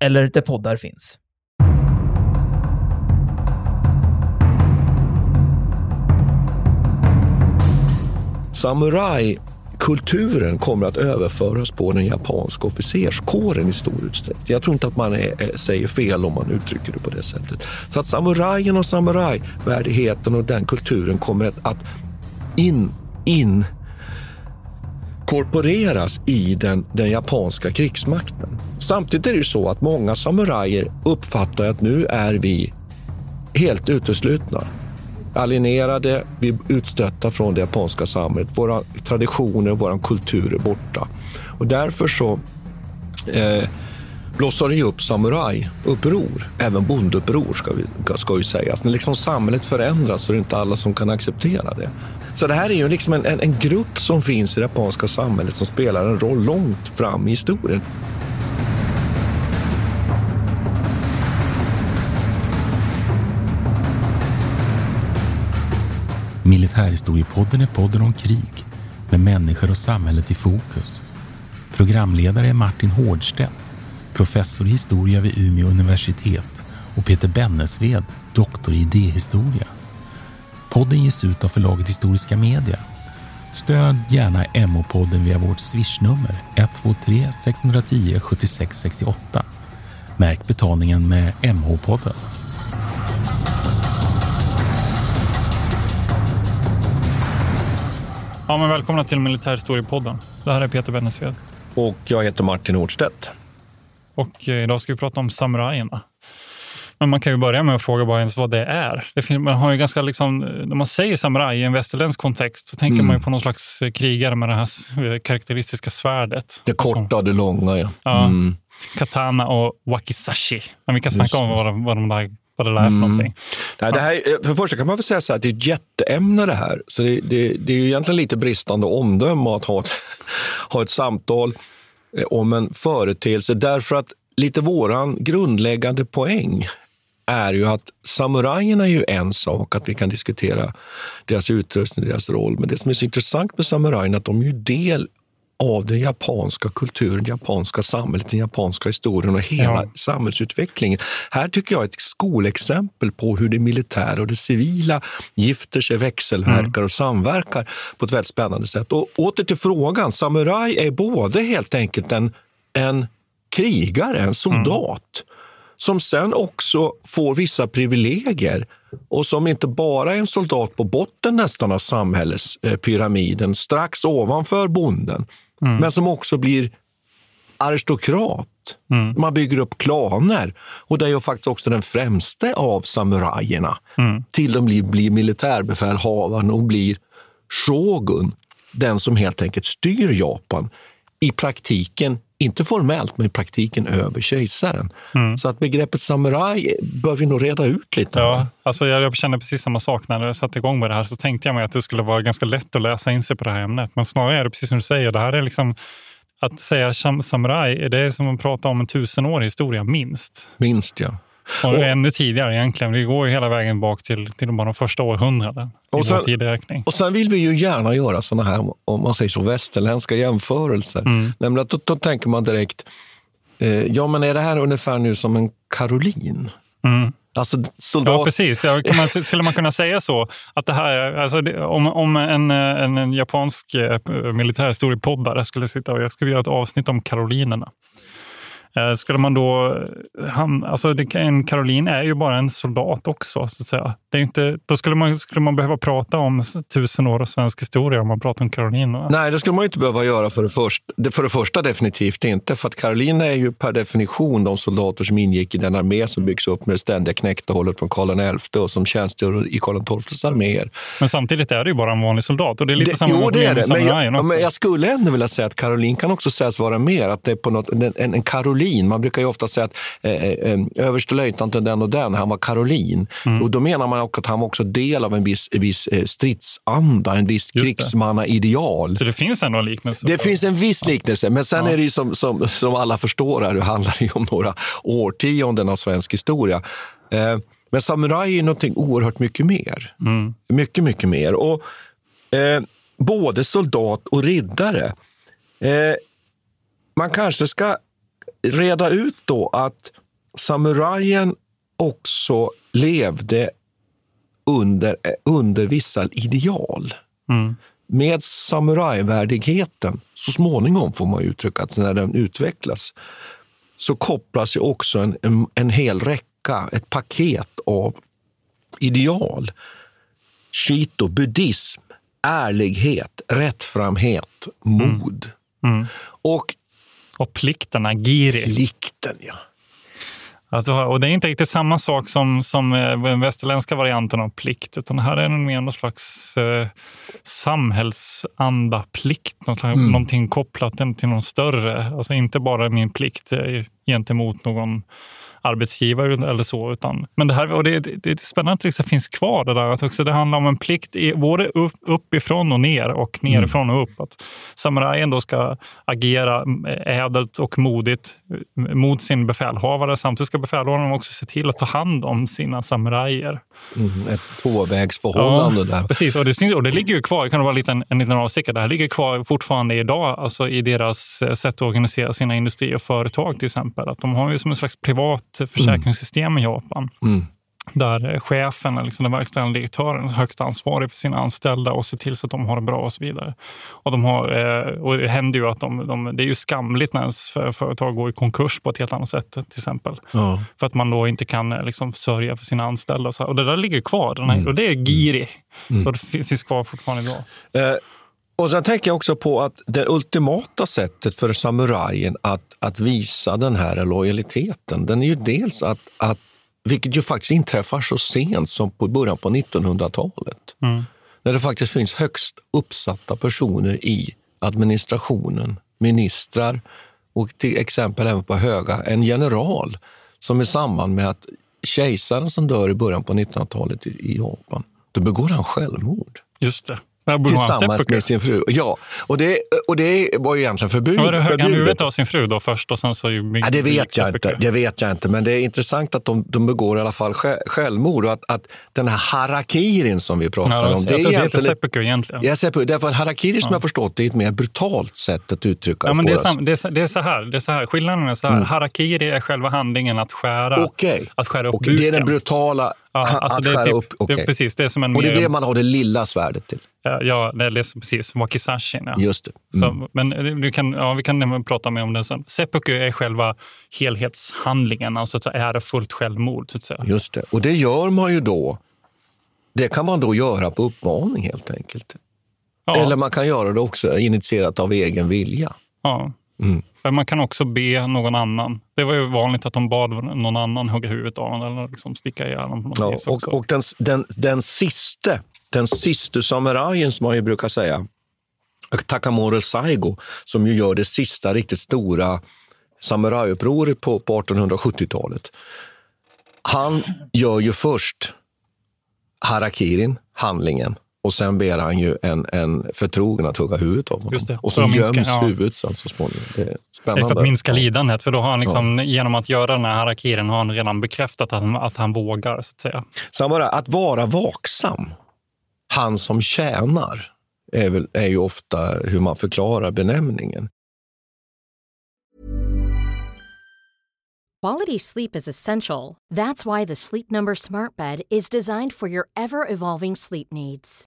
eller där poddar finns. Samurajkulturen kommer att överföras på den japanska officerskåren i stor utsträckning. Jag tror inte att man är, eh, säger fel om man uttrycker det på det sättet. Så att samurajen och samurajvärdigheten och den kulturen kommer att in, in korporeras i den, den japanska krigsmakten. Samtidigt är det ju så att många samurajer uppfattar att nu är vi helt uteslutna. Alienerade, vi är utstötta från det japanska samhället. Våra traditioner och vår kultur är borta. Och därför så eh, blossar det upp samurajuppror, även bondeuppror ska, vi, ska ju sägas. När liksom samhället förändras så är det inte alla som kan acceptera det. Så det här är ju liksom en, en, en grupp som finns i det japanska samhället som spelar en roll långt fram i historien. Militärhistoriepodden är podden om krig med människor och samhället i fokus. Programledare är Martin Hårdstedt, professor i historia vid Umeå universitet och Peter Bennesved, doktor i idéhistoria. Podden ges ut av förlaget Historiska Media. Stöd gärna MH-podden via vårt swishnummer 123 610 76 68. Märk betalningen med MH-podden. Ja, men välkomna till Militärhistoriepodden. Det här är Peter Bennesved. Och jag heter Martin Nordstedt. Och eh, idag ska vi prata om samurajerna. Men man kan ju börja med att fråga bara ens vad det är. Det finns, man har ju ganska liksom, när man säger samuraj i en västerländsk kontext så tänker mm. man ju på någon slags eh, krigare med det här karaktäristiska svärdet. Det korta, det långa ja. ja mm. Katana och wakizashi. Men vi kan snacka om vad, vad de där vad det är för mm. någonting. Nej, det här, eh, för första kan man väl säga så att det är ett jätteämne det här. Så det, det, det är ju egentligen lite bristande omdöme att ha ett, ha ett samtal eh, om en företeelse. Därför att lite våran grundläggande poäng är ju att samurajerna är ju en sak, att vi kan diskutera deras utrustning, deras roll. Men det som är så intressant med samurajerna är att de är del av den japanska kulturen, det japanska samhället, den japanska historien och hela ja. samhällsutvecklingen. Här tycker jag är ett skolexempel på hur det militära och det civila gifter sig, växelverkar mm. och samverkar på ett väldigt spännande sätt. Och åter till frågan, samuraj är både helt enkelt en, en krigare, en soldat, mm. Som sen också får vissa privilegier och som inte bara är en soldat på botten nästan av samhällspyramiden, strax ovanför bonden, mm. men som också blir aristokrat. Mm. Man bygger upp klaner. Och det är ju faktiskt också den främste av samurajerna mm. till de blir, blir militärbefälhavaren och blir shogun, den som helt enkelt styr Japan. I praktiken inte formellt, men i praktiken över kejsaren. Mm. Så att begreppet samuraj bör vi nog reda ut lite. Ja, alltså jag, jag kände precis samma sak när jag satte igång med det här. Så tänkte jag mig att det skulle vara ganska lätt att läsa in sig på det här ämnet. Men snarare är det precis som du säger, det här är liksom att säga samuraj, det är som att prata om en tusenårig historia, minst. Minst, ja. Och, och ännu tidigare egentligen. Vi går ju hela vägen bak till, till bara de första århundraden och sen, och sen vill vi ju gärna göra såna här, om man säger så, västerländska jämförelser. Mm. Nämligen att då, då tänker man direkt, eh, ja men är det här ungefär nu som en Karolin? Mm. Alltså, soldat... Ja, precis. Ja, man, skulle man kunna säga så? Att det här, alltså, om, om en, en, en japansk eh, militärhistoriepoddare skulle sitta och jag skulle göra ett avsnitt om karolinerna skulle man då... Han, alltså en Karolin är ju bara en soldat också. Så att säga. Det är inte, då skulle man, skulle man behöva prata om tusen år av svensk historia om man pratar om Karolinerna. Nej, det skulle man inte behöva göra för det, först, för det första definitivt inte. För att Karolina är ju per definition de soldater som ingick i den armé som byggs upp med det ständiga knäktehållet från Karl XI och som tjänstgör i Karl XIIs arméer. Men samtidigt är det ju bara en vanlig soldat och det är lite det, samma jo, det är det. Men jag, men jag, skulle ändå vilja säga att Karolin kan också sägas vara mer. Att det är på något, en, en Karolin Karolin. Man brukar ju ofta säga att eh, eh, eh överstelöjtnanten den och den, han var Karolin. Mm. Och då menar man också att han var också del av en viss, en viss eh, stridsanda, en viss krigsmannaideal. Så det finns ändå en liknelse? Det finns en viss liknelse, men sen ja. är det ju som, som, som alla förstår här, det handlar ju om några årtionden av svensk historia. Eh, men samuraj är någonting oerhört mycket mer. Mm. Mycket, mycket mer. Och eh, både soldat och riddare. Eh, man kanske ska reda ut då att samurajen också levde under, under vissa ideal. Mm. Med samurajvärdigheten, så småningom får man uttrycka att när den utvecklas, så kopplas ju också en, en, en hel räcka, ett paket av ideal. Shito, buddhism, ärlighet, rättframhet, mod. Mm. Mm. Och, och plikten, agiri. Plikten, ja. Alltså, och det är inte riktigt samma sak som, som eh, den västerländska varianten av plikt, utan här är det mer någon slags eh, samhällsanda, plikt, något, mm. någonting kopplat till någon större. Alltså inte bara min plikt eh, gentemot någon arbetsgivare eller så. Utan, men det, här, och det, det, det är spännande att det finns kvar det där. Att också det handlar om en plikt i, både upp, uppifrån och ner och nerifrån och upp. Att samurajen då ska agera ädelt och modigt mot sin befälhavare. Samtidigt ska befälhavaren också se till att ta hand om sina samurajer. Mm, ett tvåvägsförhållande ja, där. Precis, och det, och det ligger ju kvar. Det kan vara en liten, en liten avstickare. Det här ligger kvar fortfarande idag alltså i deras sätt att organisera sina industrier och företag till exempel. Att de har ju som en slags privat försäkringssystem i Japan. Mm. Där chefen, liksom den verkställande direktören, är högst ansvarig för sina anställda och ser till så att de har det bra och så vidare. Och, de har, eh, och det händer ju att de, de, det är ju skamligt när ens företag går i konkurs på ett helt annat sätt till exempel. Ja. För att man då inte kan eh, liksom, sörja för sina anställda. Och, så. och det där ligger kvar. Den här, mm. Och det är giri. Mm. Och det finns kvar fortfarande idag. Eh. Och sen tänker jag också på att det ultimata sättet för samurajen att, att visa den här lojaliteten, den är ju dels att, att vilket ju faktiskt inträffar så sent som på början på 1900-talet. Mm. När det faktiskt finns högst uppsatta personer i administrationen, ministrar och till exempel även på höga, en general som i samband med att kejsaren som dör i början på 1900-talet i Japan, då begår han självmord. Just det. Tillsammans med sin fru. Ja, och det, och det var ju egentligen förbud, var det förbjudet. Han huvudet av sin fru då först och sen så... Ja, det vet jag inte. Det vet jag inte, men det är intressant att de, de begår i alla fall självmord och att, att den här harakirin som vi pratar ja, om. Det är egentligen... Det seppuku egentligen. Ja, seppuku. Därför att harakiri som jag förstått det är ett mer brutalt sätt att uttrycka ja, men det. Är sam, det, är, det, är så här, det är så här. Skillnaden är så här. Mm. Harakiri är själva handlingen att skära, okay. att skära upp okay. buken. Det är den brutala Ja, alltså att det skära typ, upp? Okay. Det, precis, det är som en och det är det man har det lilla svärdet till? Ja, det är precis. Wakisashin. Ja. Just det. Mm. Så, men du kan, ja, vi kan prata mer om det sen. Seppuku är själva helhetshandlingen, alltså ett ärofullt självmord. Så att säga. Just det. Och det gör man ju då. Det kan man då göra på uppmaning helt enkelt. Ja. Eller man kan göra det också initierat av egen vilja. Ja. Mm. Man kan också be någon annan. Det var ju vanligt att de bad någon annan hugga huvudet av honom eller liksom sticka ihjäl honom. Ja, och, och den, den, den siste, den siste samurajen som man ju brukar säga, Takamori Saigo, som ju gör det sista riktigt stora samurajupproret på, på 1870-talet. Han gör ju först harakirin, handlingen, och sen ber han ju en, en förtrogen att hugga huvudet av honom. Och så göms minska, ja. huvudet sen så småningom. Det är spännande. För att minska lidandet. För då har han liksom, ja. genom att göra den här harakiren har han redan bekräftat att han, att han vågar. Så att säga. Samma att vara vaksam. Han som tjänar är, väl, är ju ofta hur man förklarar benämningen. Quality sleep is essential. That's why the Sleep Number smart bed is designed for your ever evolving sleep needs.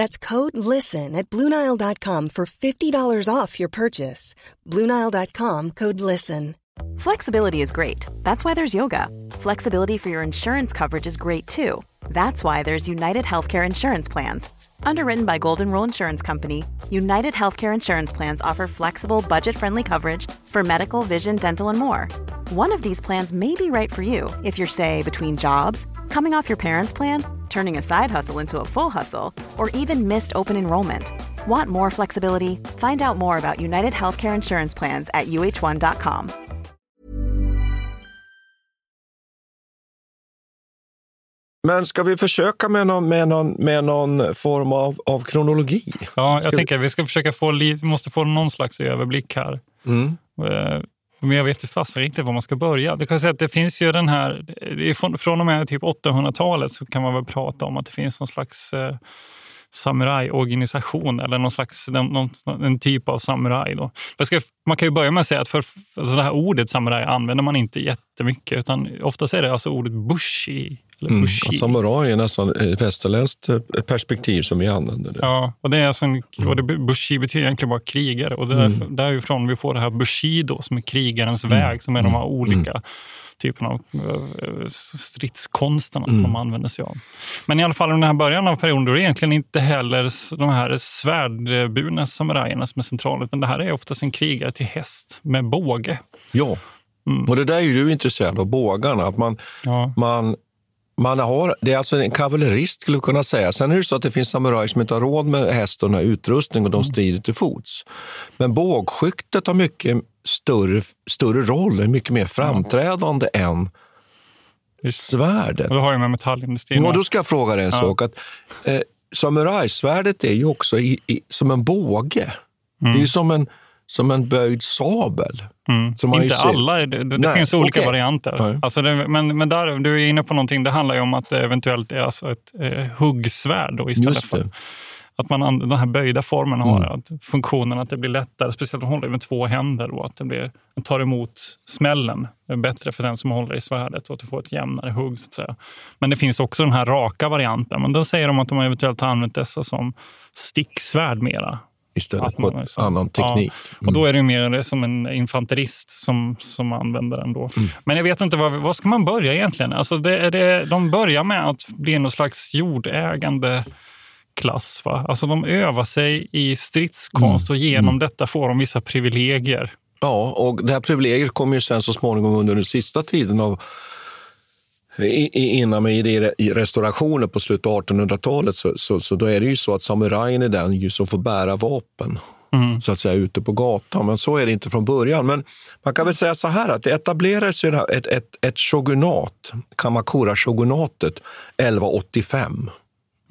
That's code LISTEN at Bluenile.com for $50 off your purchase. Bluenile.com code LISTEN. Flexibility is great. That's why there's yoga. Flexibility for your insurance coverage is great too. That's why there's United Healthcare Insurance Plans. Underwritten by Golden Rule Insurance Company, United Healthcare Insurance Plans offer flexible, budget friendly coverage for medical, vision, dental, and more. One of these plans may be right for you if you're, say, between jobs, coming off your parents' plan, turning a side hustle into a full hustle, or even missed open enrollment. Want more flexibility? Find out more about United Healthcare Insurance Plans at uh1.com. Men ska vi försöka med någon, med någon, med någon form av, av kronologi? Ja, jag ska tänker att vi ska försöka få, vi måste få någon slags överblick här. Mm. Men jag vet inte riktigt var man ska börja. Det, kan säga att det finns ju den här, från, från och med typ 800-talet så kan man väl prata om att det finns någon slags eh, samurajorganisation eller någon slags någon, en typ av samuraj. Då. Ska, man kan ju börja med att säga att för, alltså det här ordet samuraj använder man inte jättemycket utan oftast är det alltså ordet bushi. Eller Mm. bushi. och Samuraj är nästan ett västerländskt eh, perspektiv som vi använder. Det. Ja, och, det är alltså en, och det, bushi betyder egentligen bara krigare. Och det är Mm. därifrån vi får det här bushido som är krigarens Mm. väg, som är de här Mm. olika typerna av eh, stridskonsterna Mm. som de använder sig av. Men i alla fall under den här början av perioden, då är det egentligen inte heller de här svärdburna samurajerna som är centrala, utan det här är oftast en krigare till häst med båge. Ja, och det där är ju du intresserad av, bågarna. Att man, Ja. man, man har, det är alltså en kavallerist skulle vi kunna säga. Sen är det så att det finns samurajer som inte har råd med häst och utrustningen och de strider till fots. Men bågskyttet har mycket större, större roll, är mycket mer framträdande än svärdet. Och det har ju med metallindustrin Ja, då ska jag fråga dig en Ja. sak. Att, eh, samurajsvärdet är ju också i, i, som en båge. Det är ju som en, som en böjd sabel. Mm. Inte alla, det, det, Nej, finns olika okej. varianter. Nej. Alltså det, men men där, du är inne på någonting, det handlar ju om att det eventuellt är alltså ett eh, huggsvärd då, istället Just för det. att man, an- den här böjda formen har Mm. att funktionen att det blir lättare, speciellt om man håller med två händer, då, att det blir, man tar emot smällen. Bättre för den som håller i svärdet och att du får ett jämnare hugg. Så att säga. Men det finns också den här raka varianten. Men då säger de att de eventuellt har använt dessa som sticksvärd mera. Istället på ett liksom- annan teknik. Ja, och då är det mer som en infanterist som, som använder den. Då. Men jag vet inte, vad, vad ska man börja egentligen? Alltså det, är det, de börjar med att bli någon slags jordägande klass. Va? Alltså de övar sig i stridskonst och genom detta får de vissa privilegier. Ja, och det här privilegiet kommer ju sen så småningom under den sista tiden av innan med i, restaurationen på slutet av 1800-talet så, så, så då är det ju så att samurajen är den ju som får bära vapen Mm. så att säga ute på gatan. Men så är det inte från början. Men man kan väl säga så här att det etablerades ju ett, ett, ett shogunat, Kamakura-shogunatet 1185.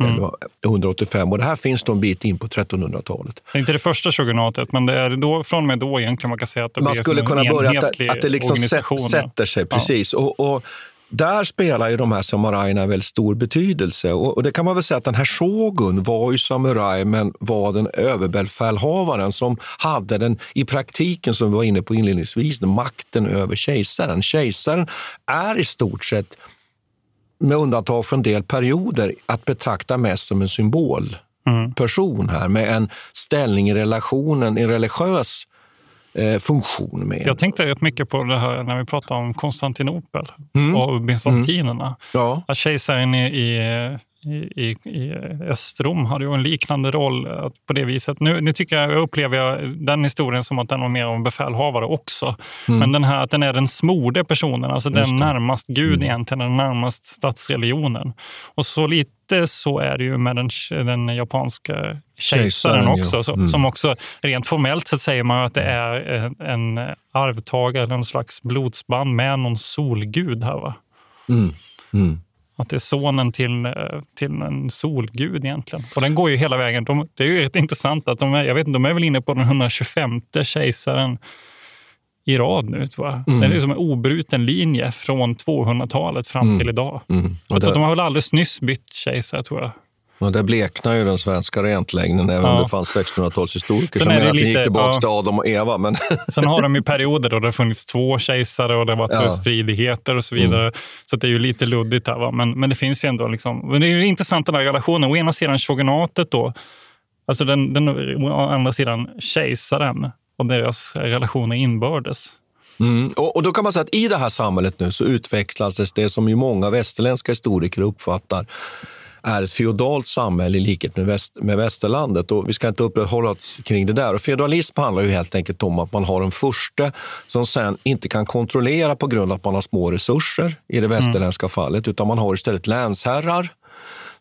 Mm. 1185 och det här finns då en bit in på 1300-talet. Det är inte det första shogunatet, men det är då, från och med då egentligen man kan säga att det man skulle kunna börja att att det liksom sätter sig. precis. Och, och där spelar ju de här samurajerna en väldigt stor betydelse. Och, och det kan man väl säga att den här shogun var ju samuraj men var den överbefälhavaren som hade den, i praktiken, som vi var inne på inledningsvis, makten över kejsaren. Kejsaren är i stort sett, med undantag för en del perioder, att betrakta mest som en symbolperson här med en ställning i relationen, en religiös eh, funktion med. Jag tänkte rätt mycket på det här när vi pratade om Konstantinopel Mm. och bysantinerna. Ja. Att kejsaren i, i, i, i Östrom hade ju en liknande roll att på det viset. Nu, nu tycker jag, jag upplever jag den historien som att den var mer av en befälhavare också. Men den här att den är den smorde personen, alltså den Mm. Det. närmast Gud egentligen, den närmast statsreligionen. Och så lite så är det ju med den, den japanska kejsaren, ja. också. Så, Mm. Som också, rent formellt så säger man att det är en, en arvtagare, någon slags blodsband med någon solgud här. Va? Mm. Mm. Att det är sonen till, eh, till en solgud egentligen. Och den går ju hela vägen. De, det är ju rätt intressant att de är, jag vet inte, de är väl inne på den 125 kejsaren i rad nu, tror jag. Mm. Det är som en obruten linje från 200-talet fram mm. till idag. Mm. Och det... De har väl alldeles nyss bytt kejsare, tror jag. Och där bleknar ju den svenska rentlängden, även ja. om det fanns 1600-talshistoriker som menar att det gick tillbaka ja. till Adam och Eva. Men... Sen har de ju perioder då det har funnits två kejsare och det har varit ja. stridigheter och så vidare. Mm. Så det är ju lite luddigt här. Va? Men, men det finns ju ändå... Liksom, men det är ju intressant den här relationen. Å ena sidan shogunatet då, alltså den, den, å andra sidan kejsaren och deras relationer inbördes. Mm. Och, och, då kan man säga att i det här samhället nu så utvecklas det som ju många västerländska historiker uppfattar är ett feodalt samhälle i likhet med, väst, med västerlandet. Och vi ska inte uppehålla oss kring det där. Och feodalism handlar ju helt enkelt om att man har en furste som sen inte kan kontrollera på grund av att man har små resurser i det västerländska mm. fallet, utan man har istället länsherrar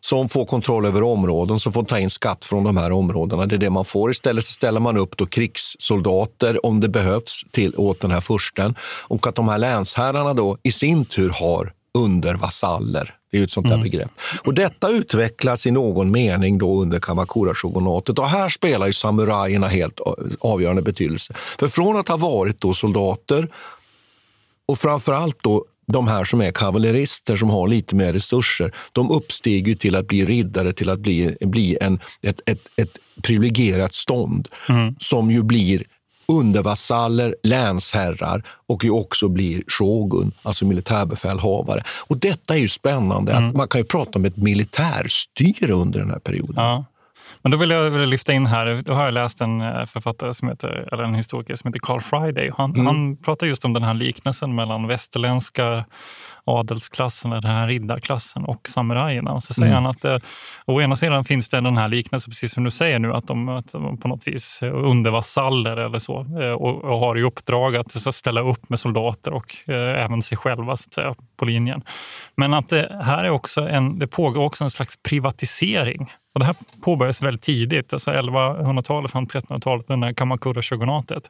som får kontroll över områden, som får ta in skatt från de här områdena. Det är det man får. Istället så ställer man upp då krigssoldater om det behövs till, åt den här fursten. Och att de här länsherrarna då i sin tur har undervasaller. Det är ett sånt där mm. begrepp. Och detta utvecklas i någon mening då under Kamakura-shogunatet. Och här spelar ju samurajerna helt avgörande betydelse. För från att ha varit då soldater och framför allt då de här som är kavallerister som har lite mer resurser, de uppstiger till att bli riddare, till att bli, bli en, ett, ett, ett privilegierat stånd mm. som ju blir undervasaller, länsherrar och ju också blir shogun, alltså militärbefälhavare. Och detta är ju spännande. Mm. att Man kan ju prata om ett militärstyre under den här perioden. Ja. Men då vill jag lyfta in här, då har jag läst en eh, författare som heter, eller en historiker som heter Carl Friday. Han, mm. han pratar just om den här liknelsen mellan västerländska adelsklassen, den här riddarklassen och samurajerna. Och så säger mm. han att eh, å ena sidan finns det den här liknelsen, precis som du säger nu, att de, att de på något vis undervasaller eller så eh, och, och, har i uppdrag att så, ställa upp med soldater och eh, även sig själva så att säga, på linjen. Men att det här är också en, det pågår också en slags privatisering och det här påbörjades väldigt tidigt, alltså 1100-talet fram till 1300-talet, den här Kamakura-shogunatet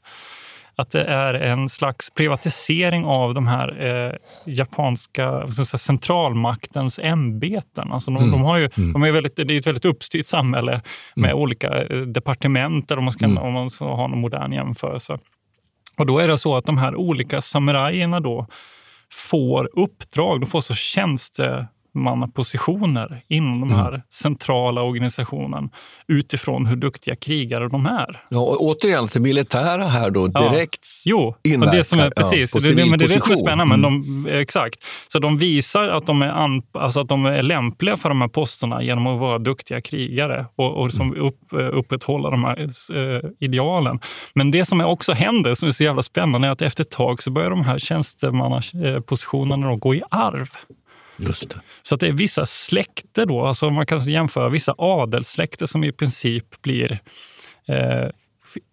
att det är en slags privatisering av de här eh, japanska säga, centralmaktens ämbeten. Alltså de, mm. de, har ju, mm. de är väldigt, det är ett väldigt uppstyrt samhälle med mm. olika eh, departement om man ska, mm. om man ska ha en modern jämförelse. Och då är det så att de här olika samurajerna då får uppdrag, de får så tjänste positioner inom den här mm. centrala organisationen utifrån hur duktiga krigare de är. Ja, och återigen till militära här då, direkt ja. Jo, och det som är, precis, ja, det, men det är det som är spännande. Men de, mm. exakt. Så de visar att de, är an, alltså att de är lämpliga för de här posterna genom att vara duktiga krigare och, och som mm. upp, upprätthålla de här uh, idealen. Men det som också händer, som är så jävla spännande, är att efter ett tag så börjar de här tjänstemannapositionerna gå i arv. Just det. Så att det är vissa släkter då, alltså man kan jämföra vissa adelssläkter som i princip blir eh,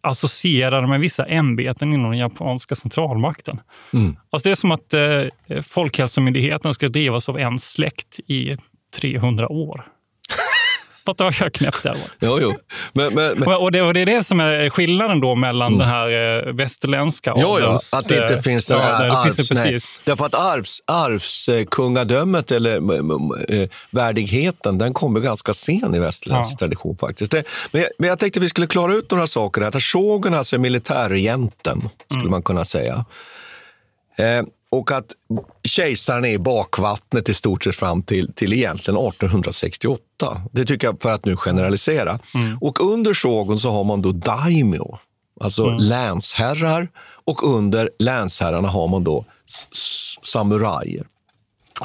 associerade med vissa ämbeten inom den japanska centralmakten. Mm. Alltså det är som att eh, Folkhälsomyndigheten ska drivas av en släkt i 300 år. Fattar vad jag knäppt det var? Jo, jo. Men, men, men. Och, det, och det är det som är skillnaden då mellan mm. den här eh, västerländska jo, adels... att det inte eh, finns den här ja, arvs... Nej. Därför att arvs, arvskungadömet eller äh, värdigheten, den kommer ganska sen i västerländsk ja. tradition faktiskt. Det, men, jag, men jag tänkte att vi skulle klara ut några saker här. Shogun alltså är militärregenten, skulle mm. man kunna säga. Eh, och att kejsaren är i bakvattnet i stort sett fram till, till egentligen 1868. Det tycker jag för att nu generalisera. Mm. Och under shogun så har man då daimyo, alltså mm. länsherrar. Och under länsherrarna har man då samurajer.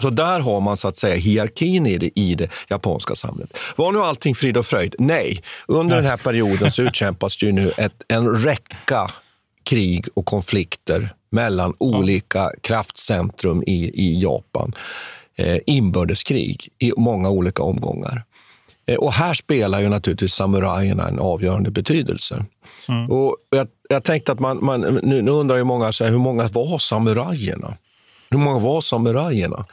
Så där har man så att säga hierarkin i det, i det japanska samhället. Var nu allting frid och fröjd? Nej. Under den här perioden så utkämpas ju nu ett, en räcka krig och konflikter mellan olika kraftcentrum i, i Japan. Eh, inbördeskrig i många olika omgångar. Eh, och här spelar ju naturligtvis samurajerna en avgörande betydelse. Mm. Och jag, jag, tänkte att man, man nu, nu, undrar ju många så här, hur många var samurajerna? Hur många var samurajerna?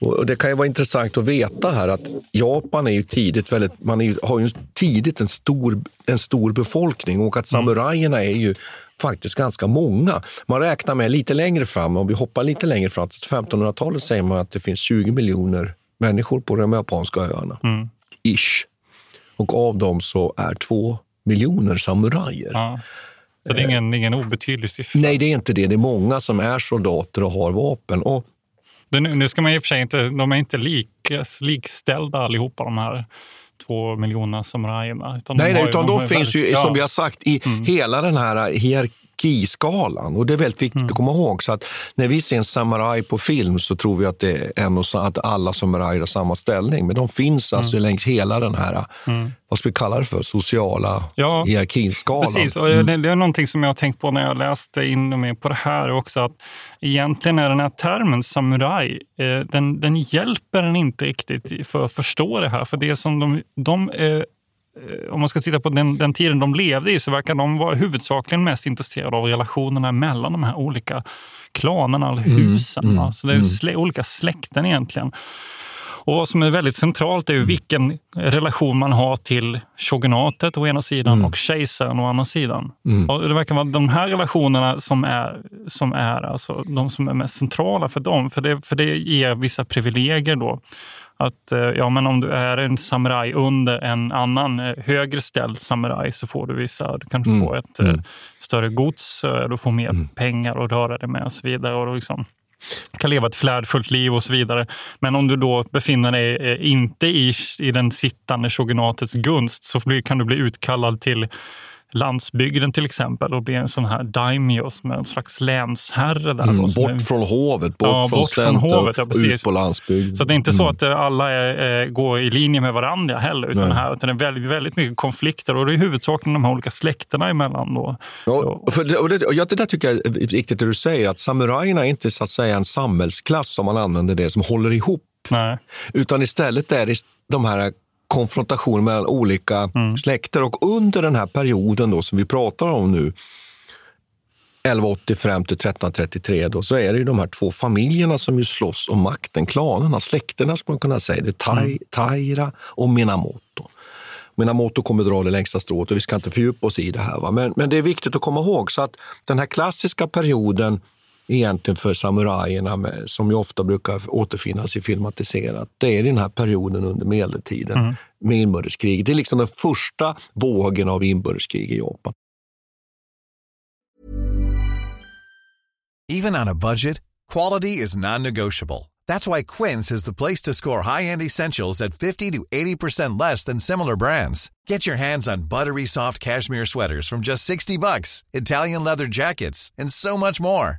Och det kan ju vara intressant att veta här att Japan är ju tidigt väldigt, man är, har ju tidigt en stor, en stor befolkning och att mm. samurajerna är ju faktiskt ganska många. Man räknar med lite längre fram, om vi hoppar lite längre fram till 1500-talet säger man att det finns 20 miljoner människor på de japanska öarna. Mm. Ish. Och av dem så är två miljoner samurajer. Ja. Så det är ingen, ingen obetydlig siffra. Nej, det är inte det. Det är många som är soldater och har vapen. Och det, nu ska man i och för sig inte, de är inte lik, likställda allihopa de här två miljoner samurajerna. Utan nej, nej, utan de, de finns ju, som vi har sagt, i mm. hela den här hierarkiskalan. Och det är väldigt viktigt mm. att komma ihåg. Så att när vi ser en samuraj på film så tror vi att, det är en och, att alla samurajer har samma ställning. Men de finns alltså mm. längs hela den här, mm. vad ska vi kalla det för, sociala ja, hierarkiskalan. Precis, och mm. det, det, är någonting som jag har tänkt på när jag läste in mig på det här också. Att egentligen är den här termen samuraj, eh, den, den hjälper en inte riktigt för att förstå det här. För det som de, de eh, om man ska titta på den, den tiden de levde i så verkar de vara huvudsakligen mest intresserade av relationerna mellan de här olika klanerna eller mm, husen. Mm, mm, så det är mm. slä, olika släkten egentligen. Och vad som är väldigt centralt är ju vilken relation man har till shogunatet å ena sidan mm. och kejsaren å andra sidan. Mm. Och det verkar vara de här relationerna som är, som är alltså de som är mest centrala för dem. För det, för det ger vissa privilegier då. Att eh, ja, men om du är en samuraj under en annan eh, högre ställd samuraj så får du vissa, du kanske mm. får ett mm. större gods, du får mer mm. pengar att röra dig med och så vidare. Och liksom, kan leva ett flärdfullt liv och så vidare. Men om du då befinner dig inte i, i den sittande shogunatets gunst så kan du bli utkallad till landsbygden till exempel och bli en sån här daimyo som är en slags länsherre. Där mm, bort är, från hovet, bort ja, från bort centrum, från hovet, ja, ut på landsbygden. Så det är inte mm. så att eh, alla är, eh, går i linje med varandra heller, utan, här, utan det är väldigt, väldigt mycket konflikter och det är huvudsakligen de här olika släkterna emellan. Då. Ja, för det, och det, och det där tycker jag är viktigt det du säger, att samurajerna är inte så att säga en samhällsklass, om man använder det, som håller ihop. Nej. Utan istället är det de här konfrontation mellan olika mm. släkter. Och under den här perioden då, som vi pratar om nu, 1185 till 1333, då, så är det ju de här två familjerna som ju slåss om makten, klanerna, släkterna skulle man kunna säga. Det tai, mm. Taira och Minamoto. Minamoto kommer dra det längsta strået och vi ska inte fördjupa oss i det här. Va? Men, men det är viktigt att komma ihåg så att den här klassiska perioden egentligen för samurajerna med, som ju ofta brukar återfinnas i filmatiserat. Det är den här perioden under medeltiden mm. med inbördeskrig. Det är liksom den första vågen av inbördeskrig i Japan. Even on a budget, quality is non-negotiable. That's why Quince is the place to score high-end essentials at 50 to 80% less than similar brands. Get your hands on buttery soft cashmere sweaters from just 60 bucks, Italian leather jackets, and so much more.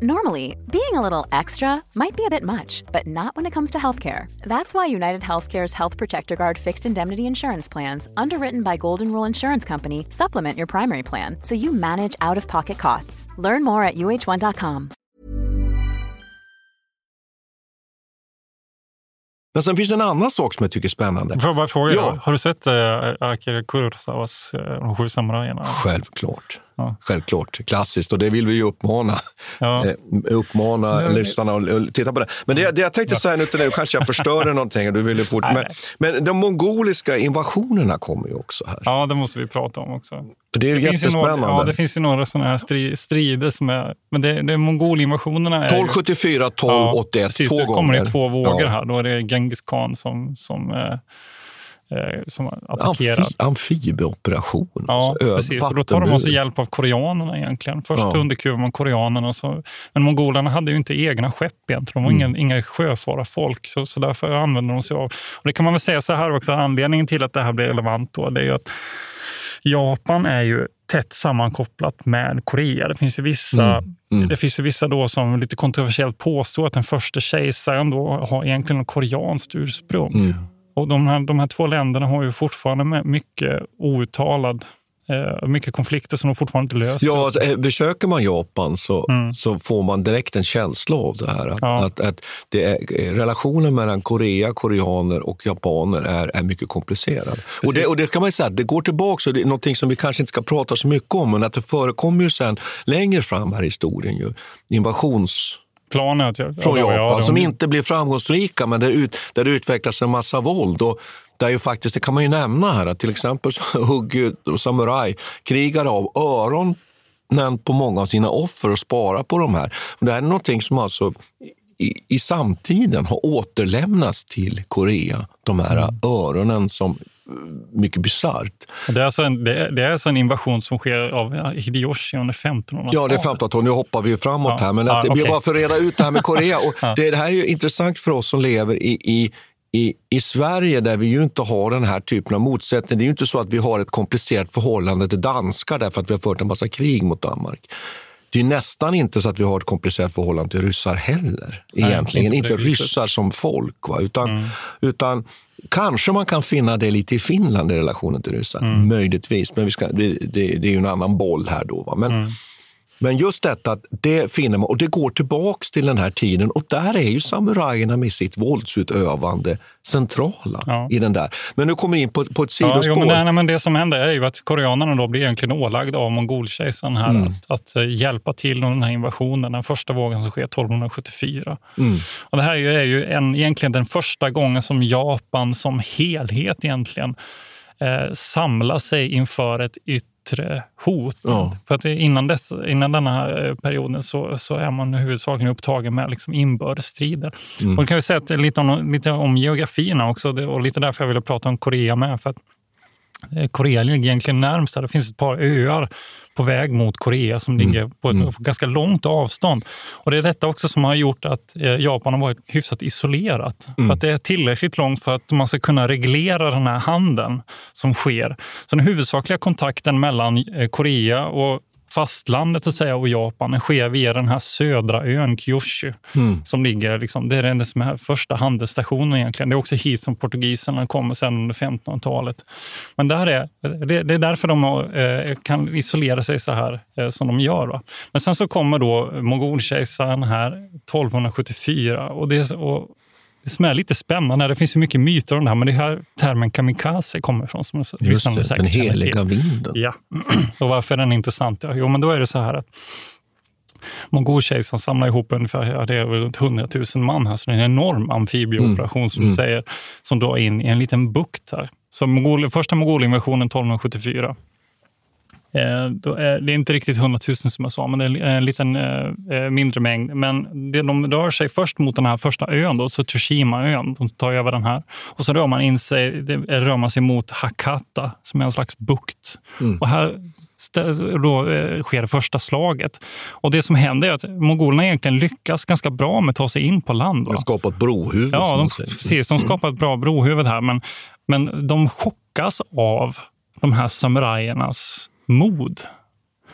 Normally, being a little extra might be a bit much, but not when it comes to healthcare. That's why United Healthcare's Health Protector Guard fixed indemnity insurance plans, underwritten by Golden Rule Insurance Company, supplement your primary plan so you manage out of pocket costs. Learn more at uh1.com. Men sen finns det en annan sak som jag tycker är spännande. Får jag bara fråga, ja. har du sett äh, Akira Kurosawas äh, De sju samurajerna? Självklart. Ja. Självklart, klassiskt och det vill vi ju uppmana, ja. eh, uppmana ja. lyssnarna att titta på det. Men det, det jag tänkte säga nu till dig, kanske jag förstörde någonting, du ville fort, men, men de mongoliska invasionerna kommer ju också här. Ja, det måste vi prata om också. Det är det jättespännande. Några, ja, det finns ju några sådana här strider som är... Men det, det mongolinvasionerna 1274, 1281, ja, precis, två gånger. Det kommer det två vågor här. Då är det Genghis khan som, som eh, som attackerar. Amfi amfibieoperation. Ja, alltså, precis. Och då tar de också hjälp av koreanerna egentligen. Först ja. underkuvar man koreanerna. Så, men mongolerna hade ju inte egna skepp egentligen. De var mm. inga, inga sjöfararfolk. Så, så därför använde de sig av... Och det kan man väl säga så här också, anledningen till att det här blir relevant då, det är ju att Japan är ju tätt sammankopplat med Korea. Det finns ju vissa, mm. Mm. Det finns ju vissa då som lite kontroversiellt påstår att den första kejsaren då har egentligen koreanskt ursprung. Mm. Och de här, de här två länderna har ju fortfarande mycket outtalad Eh, mycket konflikter som de fortfarande inte löst. Ja, alltså, eh, besöker man Japan så, mm. så får man direkt en känsla av det här. Att, ja. att, att det är, eh, relationen mellan Korea, koreaner och japaner är, är mycket komplicerad. Och det, och det kan man säga, det går tillbaka, och det är någonting som vi kanske inte ska prata så mycket om, men att det förekommer ju sen längre fram här i historien ju, invasions planet från Japan ja, som inte blir framgångsrika, men där, ut, där det utvecklas en massa våld. Och där ju faktiskt, det kan man ju nämna här, att till exempel så hugger samurajkrigare av öron på många av sina offer och sparar på de här. det här är någonting som alltså i, i samtiden har återlämnats till Korea. De här öronen som mycket bisarrt. Det är, alltså en, det, det är alltså en invasion som sker av Hideyoshi under 1500-talet? Ja, det är 1500-talet. Nu hoppar vi framåt ja. här, men att, ja, okay. bara för att reda ut det här med Korea. Och ja. det, det, här är ju intressant för oss som lever i, i i, I Sverige där vi ju inte har den här typen av motsättning, det är ju inte så att vi har ett komplicerat förhållande till danskar därför att vi har fört en massa krig mot Danmark. Det är nästan inte så att vi har ett komplicerat förhållande till ryssar heller. Egentligen. Nej, inte, inte ryssar som folk. Va? Utan, mm. utan Kanske man kan finna det lite i Finland i relationen till ryssar. Mm. Möjligtvis, men vi ska, det, det, det, är ju en annan boll här. då. Va? Men, mm. Men just detta, det finner man, och det går tillbaks till den här tiden och där är ju samurajerna med sitt våldsutövande centrala ja. i den där. Men nu kommer vi in på, på ett sidospår. Ja, jo, men, det, men det som händer är ju att koreanerna då blir egentligen ålagda av mongolkejsaren här mm. att, att, eh, hjälpa till med den här invasionen, den första vågen som sker 1274. Mm. Och det här är ju en, egentligen den första gången som Japan som helhet egentligen eh, samlar sig inför ett yttre yttre hot. Ja. För att innan, dess, innan den här eh, perioden så, så är man huvudsakligen upptagen med liksom inbördesstrider. Mm. Och kan vi säga lite, om, lite om geografierna också och lite därför jag ville prata om Korea med. För att Korea ligger egentligen närmst. Det finns ett par öar på väg mot Korea som mm. ligger på ett mm. ganska långt avstånd. Och Det är detta också som har gjort att eh, Japan har varit hyfsat isolerat. Mm. För att det är tillräckligt långt för att man ska kunna reglera den här handeln som sker. Så den huvudsakliga kontakten mellan eh, Korea och fastlandet så att säga, och Japan sker via den här södra ön Kyushu. Mm. Som ligger, liksom, det är den som är första handelsstationen egentligen. Det är också hit som portugiserna kommer sen under 1500-talet. Men där är, det, det, är därför de eh, kan isolera sig så här eh, som de gör. Va? Men sen så kommer då mogolkejsaren här 1274 och, det, och det som är lite spännande, det finns ju mycket myter om det här, men det är här termen kamikaze kommer ifrån. Som Just det, den heliga vinden. Ja, och varför är den intressant? Ja, jo, men då är det så här att Mongolkejsaren samlar ihop ungefär ja, det är runt 100 000 man här, så det är en enorm amfibieoperation mm. som mm. säger, som drar in i en liten bukt här. Så Mongol, första mongolinvasionen 1274 Eh, då är det är inte riktigt 100 000 som jag sa, men det är en liten eh, eh, mindre mängd. Men de rör sig först mot den här första ön, då, så Tsushima-ön. De tar över den här. Och så rör man, in sig, rör man sig mot Hakata, som är en slags bukt. Mm. Och här då sker det första slaget. Och Det som händer är att mongolerna egentligen lyckas ganska bra med att ta sig in på land. De skapar ett brohuvud. Ja, de, precis. De skapar ett bra brohuvud här. Men, men de chockas av de här samurajernas mod.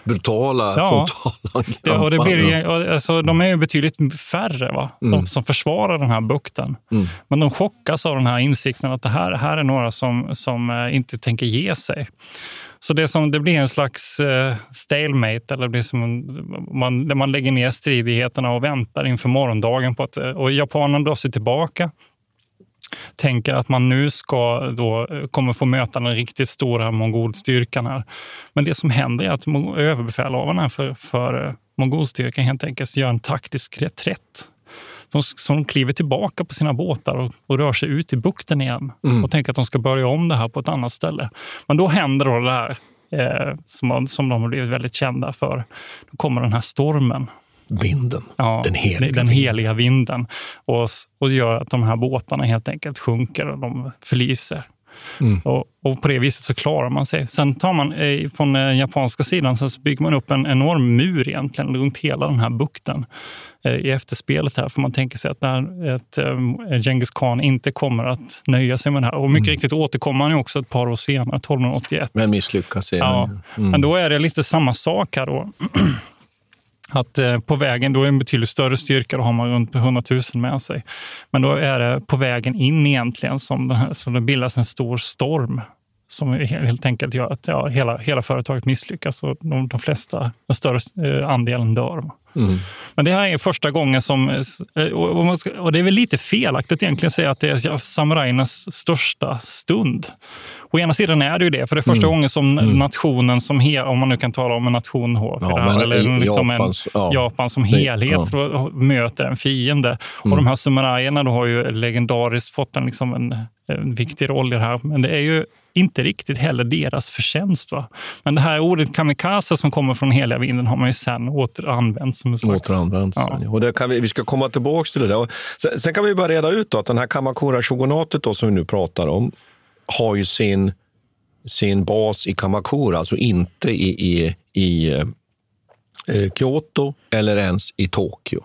Brutala, ja. frontala ja, och det blir, alltså, De är ju betydligt färre va? Som, mm. som försvarar den här bukten. Mm. Men de chockas av den här insikten att det här, här är några som, som uh, inte tänker ge sig. Så det, som, det blir en slags uh, stalemate, eller det blir som man, man lägger ner stridigheterna och väntar inför morgondagen. på att, uh, och Japanerna drar sig tillbaka tänker att man nu ska då, eh, kommer få möta den riktigt stora mongolstyrkan här. Men det som händer är att överbefälhavarna för, för eh, mongolstyrkan helt enkelt gör en taktisk reträtt. De, som kliver tillbaka på sina båtar och, och rör sig ut i bukten igen mm. och tänker att de ska börja om det här på ett annat ställe. Men då händer då det här eh, som, som de har blivit väldigt kända för. Då kommer den här stormen vinden. Ja, den heliga, den heliga vinden. Och, och gör att de här båtarna helt enkelt sjunker och de förliser. Mm. Och, och, på det viset så klarar man sig. Sen tar man eh, från den japanska sidan så bygger man upp en enorm mur egentligen runt hela den här bukten eh, i efterspelet här. För man tänker sig att, där, att eh, Genghis khan inte kommer att nöja sig med det här. Och mycket mm. riktigt återkommer han ju också ett par år senare, 1281. Men misslyckas ja. Mm. Men då är det lite samma sak här då. att eh, på vägen, då är det en betydligt större styrka, då har man runt 100 000 med sig. Men då är det på vägen in egentligen som, det, här, som det bildas en stor storm som helt enkelt gör att ja, hela, hela företaget misslyckas och de, de flesta, den större eh, andelen dör. Mm. Men det här är första gången som, eh, och det är väl lite felaktigt egentligen att säga att det är samurajernas största stund. Å ena sidan är det ju det, för det är första mm. gången som mm. nationen som helhet, om man nu kan tala om en nation, H, ja, här, eller liksom Japans, en, ja. Japan som helhet ja. möter en fiende. Och mm. de här samurajerna har ju legendariskt fått en, liksom en, en viktig roll i det här. Men det är ju inte riktigt heller deras förtjänst. Va? Men det här ordet kamikaze som kommer från heliga vinden har man ju sen återanvänt som en slags... Återanvänt. Ja. Och det kan vi, vi ska komma tillbaka till det där. Sen, sen, kan vi bara reda ut att den här Kamakura-shogunatet som vi nu pratar om har ju sin, sin bas i Kamakura, alltså inte i, i, i eh, eh Kyoto eller ens i Tokyo,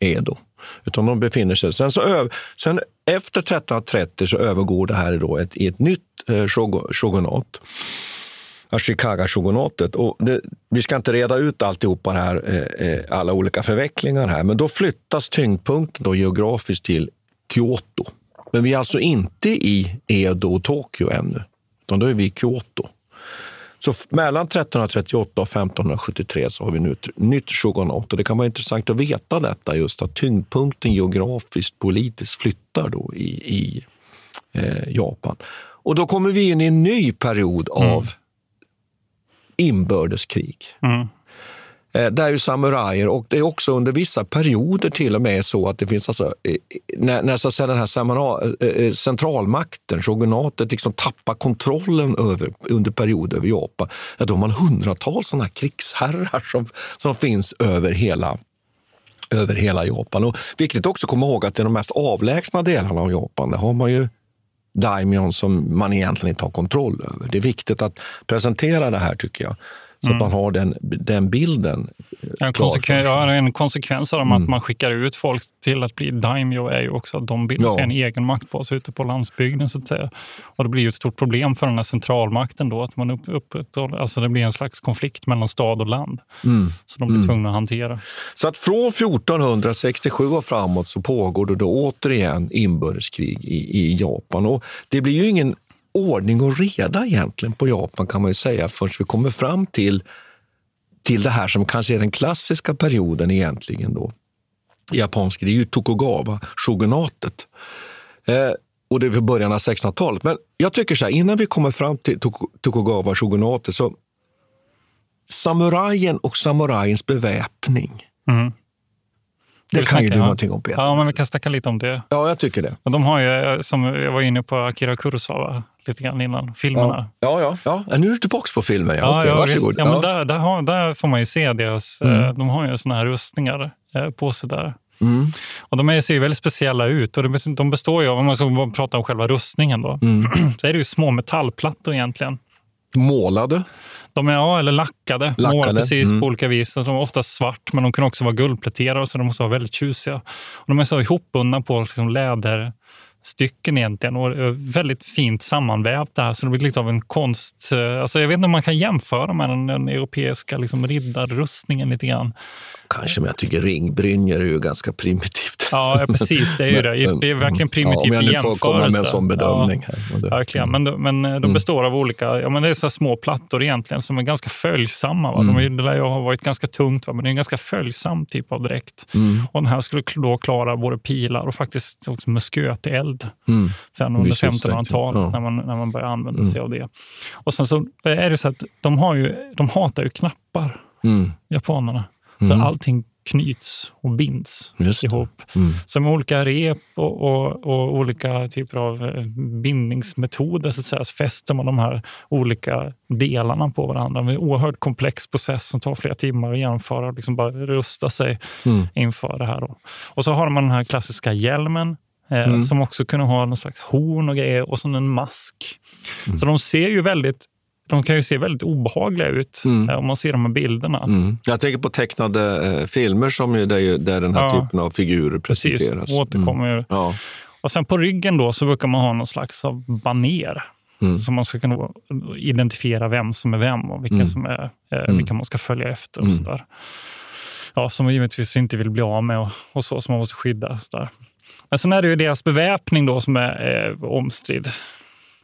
Edo. Utan de befinner sig... Sen, så, sen efter 1330 så övergår det här då ett, i ett nytt eh, shogunat. Ashikaga-shogunatet. vi ska inte reda ut alltihopa här, eh, eh, alla olika förvecklingar här, men då flyttas tyngdpunkten då geografiskt till Kyoto. Men vi är alltså inte i Edo och Tokyo ännu, utan då är vi i Kyoto. Så mellan 1338 och 1573 så har vi nu ett nytt shogunat. Det kan vara intressant att veta detta, just att tyngdpunkten geografiskt, politiskt flyttar då i, i eh, Japan. Och då kommer vi in i en ny period av mm. inbördeskrig. Mm. Eh, det är ju samurajer och det är också under vissa perioder till och med så att det finns alltså, eh, när, när så att säga, den här eh, centralmakten, shogunatet, liksom tappar kontrollen över, under perioder över Japan, ja, då har man hundratals sådana krigsherrar som, som finns över hela över hela Japan. Och viktigt också att komma ihåg att i de mest avlägsna delarna av Japan, där har man ju daimion som man egentligen inte har kontroll över. Det är viktigt att presentera det här tycker jag. Så mm. att man har den, den bilden en, konsekven, ja, en konsekvens av mm. att man skickar ut folk till att bli daimyo är ju också att de bildar sig en egen maktbas ute på landsbygden. så att säga. Och det blir ju ett stort problem för den här centralmakten då, att man upp, upp, alltså det blir en slags konflikt mellan stad och land mm. som de blir mm. tvungna att hantera. Så att från 1467 och framåt så pågår det då återigen inbördeskrig i, i Japan. Och det blir ju ingen ordning och reda egentligen på Japan kan man ju säga förrän vi kommer fram till, till det här som kanske är den klassiska perioden egentligen då. Japansk, det är ju Tokugawa-shogunatet. Eh, och det är vid början av 1600-talet. Men jag tycker så här, innan vi kommer fram till Tokugawa-shogunatet så samurajen och samurajens beväpning. Mm. Det kan ju du ja. någonting om Peter. Ja, men vi kan snacka lite om det. Ja, jag tycker det. de har ju, som jag var inne på, Akira Kurosawa lite grann innan, filmerna. Ja, ja, ja. ja. Nu är du tillbaka på filmen. Ja, ja, Okej, ja, varsågod. Ja, men där, där, har, där får man ju se deras... Mm. Eh, de har ju såna här rustningar eh, på sig där. Mm. Och de ser ju väldigt speciella ut. Och de består ju av, om man ska prata om själva rustningen, då, mm. så är det ju små metallplattor egentligen. Målade? De är ja, eller lackade, lackade. målade precis mm. på olika vis. De är ofta svart, men de kan också vara guldpläterade, så de måste vara väldigt tjusiga. Och de är så ihopbundna på liksom läder stycken egentligen och väldigt fint sammanvävt det här. Så det blir lite av en konst... Eh, alltså jag vet inte om man kan jämföra med den, den europeiska liksom riddarrustningen lite grann. Kanske, men jag tycker ringbrynjor är ju ganska primitivt. Ja, precis. Det är ju det. Det är verkligen primitivt ja, om jag nu får komma med en sån bedömning. Ja, här. verkligen. Men, men de mm. består av olika ja, men det är så små plattor egentligen som är ganska följsamma. Va? De är, det lär ha varit ganska tungt, va? men det är en ganska följsam typ av dräkt. Mm. Och den här skulle då klara både pilar och faktiskt också musköteld. Mm. Sen under 1500-talet ja. när, man, när man började använda sig av det. Och sen så är det så att de, har ju, de hatar ju knappar, mm. Så allting knyts och binds ihop. Mm. Så med olika rep och, och, och, olika typer av eh, bindningsmetoder så, att säga, så fäster man de här olika delarna på varandra. Det är en oerhört komplex process som tar flera timmar att genomföra och liksom bara rusta sig mm. inför det här. Då. Och så har man den här klassiska hjälmen eh, mm. som också kunde ha någon slags horn och grejer och så en mask. Mm. Så de ser ju väldigt de kan ju se väldigt obehagliga ut mm. om man ser de här bilderna. Mm. Jag tänker på tecknade eh, filmer som ju, där, där den här ja. typen av figurer presenteras. Precis, återkommer mm. ja. Och sen på ryggen då så brukar man ha någon slags av baner. Mm. Så man ska kunna identifiera vem som är vem och vilka, mm. som är, eh, mm. vilka man ska följa efter. och mm. så där. Ja, Som man givetvis inte vill bli av med och, och så, som man måste skydda. Så där. Men sen är det ju deras beväpning då som är eh, omstridd.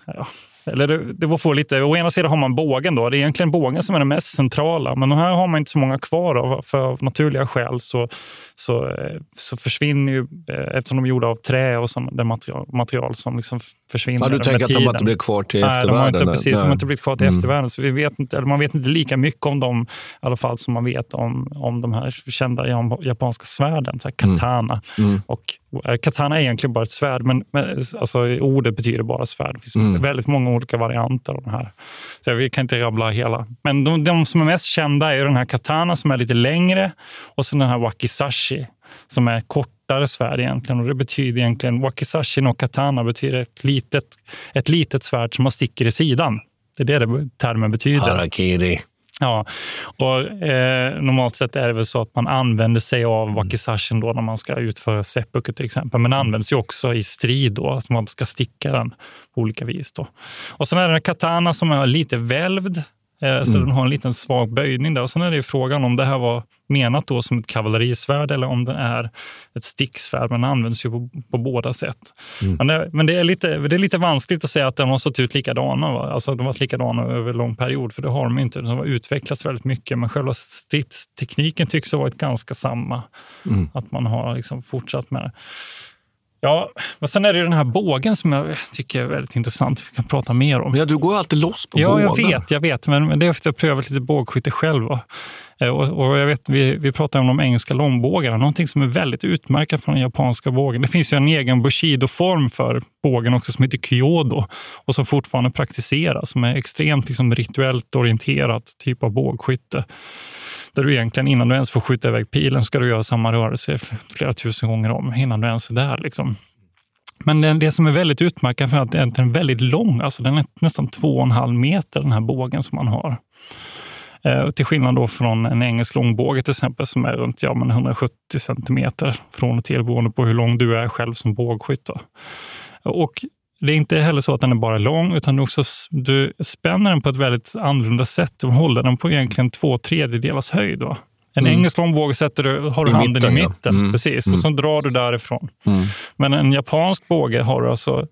Ja, eller det, det beror på lite. Å ena sidan har man bågen. Då. Det är egentligen bågen som är det mest centrala. Men de här har man inte så många kvar av. För av naturliga skäl så, så, eh, så försvinner ju, eh, eftersom de är gjorda av trä och sån, det material, material som liksom försvinner ja, Du tänker att de inte blir kvar till Nej, eftervärlden? De har inte, precis, Nej. de har inte blivit kvar till mm. eftervärlden. Så vi vet inte, eller man vet inte lika mycket om dem i alla fall som man vet om, om de här kända japanska svärden, så katana. Mm. Mm. Och katana är egentligen bara ett svärd, men, men alltså, ordet betyder bara svärd. Det finns mm. väldigt många olika varianter av den här. Så vi kan inte rabbla hela. Men de, de, som är mest kända är den här katana som är lite längre och sen den här wakizashi som är kortare svärd egentligen. Och det betyder egentligen, wakizashi och katana betyder ett litet, ett litet svärd som man sticker i sidan. Det är det termen betyder. Harakiri. Ja, och eh, normalt sett är det väl så att man använder sig av mm. wakizashin då när man ska utföra seppuku till exempel, men mm. används ju också i strid då, att man ska sticka den på olika vis. Då. Och sen är det katana som är lite välvd, så mm. den har en liten svag böjning där. Och sen är det ju frågan om det här var menat då som ett kavallerisvärd eller om det är ett sticksvärd. Men det används ju på, på båda sätt. Mm. Men, det, men det, är lite, det är lite vanskligt att säga att de har sett ut likadana. Va? Alltså de har varit likadana över lång period, för det har de inte. De har utvecklats väldigt mycket, men själva stridstekniken tycks ha varit ganska samma. Mm. Att man har liksom fortsatt med det. Ja, men sen är det den här bågen som jag tycker är väldigt intressant. Vi kan prata mer om. Ja, du går alltid loss på ja, bågen. Ja, jag vet. Jag vet men, det är efter att jag prövat lite bågskytte själv. Eh, och, och jag vet, vi, vi pratar om de engelska långbågarna. Någonting som är väldigt utmärkande från den japanska bågen. Det finns ju en egen bushido-form för bågen också som heter kyodo och som fortfarande praktiseras. Som är extremt liksom, rituellt orienterat typ av bågskytte. Där du egentligen innan du ens får skjuta iväg pilen ska du göra samma rörelse flera tusen gånger om innan du ens är där. Liksom. Men det, det som är väldigt utmärkande är att den är väldigt lång. Alltså den är nästan två och en halv meter, den här bågen som man har. Eh, till skillnad då från en engelsk långbåge till exempel som är runt ja, men 170 centimeter från och till beroende på hur lång du är själv som bågskytt. Och det är inte heller så att den är bara lång, utan du, också, du spänner den på ett väldigt annorlunda sätt. Du håller den på egentligen två tredjedelars höjd. Då. En mm. engelsk långbåge sätter du, har du I handen mitten, i mitten, ja. mm. precis, mm. och så drar du därifrån. Mm. Men en japansk båge har du alltså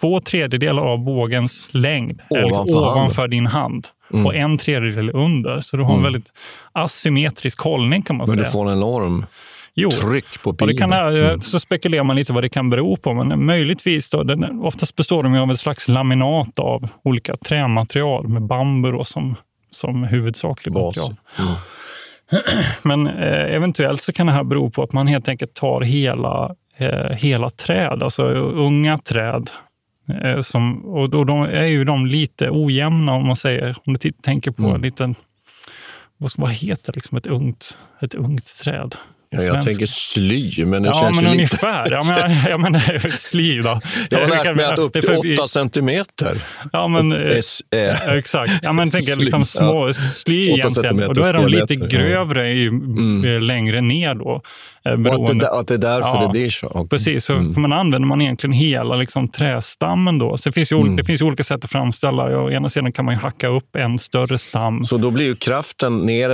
två tredjedelar av bågens längd ovanför, liksom ovanför din hand mm. och en tredjedel under. Så du har en mm. väldigt asymmetrisk hållning kan man Men säga. Men du får en enorm Jo, tryck på pilen. Det kan, mm. Så spekulerar man lite vad det kan bero på. Men möjligtvis, då, den, oftast består de av ett slags laminat av olika trämaterial med bambu då, som, som huvudsaklig Bas. material. Mm. Men eh, eventuellt så kan det här bero på att man helt enkelt tar hela, eh, hela träd, alltså unga träd. Eh, som, och då de är ju de lite ojämna om man säger, om du tänker på mm. liten, vad, vad heter liksom ett ungt, ett ungt träd? Ja, jag tänker sly, men det ja, känns men ju ungefär. lite... Ja, men, ja, men sly då. Jag har lärt mig att upp till åtta centimeter. Ja, men, S, äh. exakt. Ja, men tänk liksom små sly egentligen. Och då är de lite grövre ju mm. längre ner då. Beroende. Och att det, att det är därför ja, det blir så? Okay. Precis, för, mm. för man använder man egentligen hela liksom, trästammen. Då. Så det, finns ju, mm. det finns olika sätt att framställa. Å ena sidan kan man hacka upp en större stam. Så då blir ju kraften ner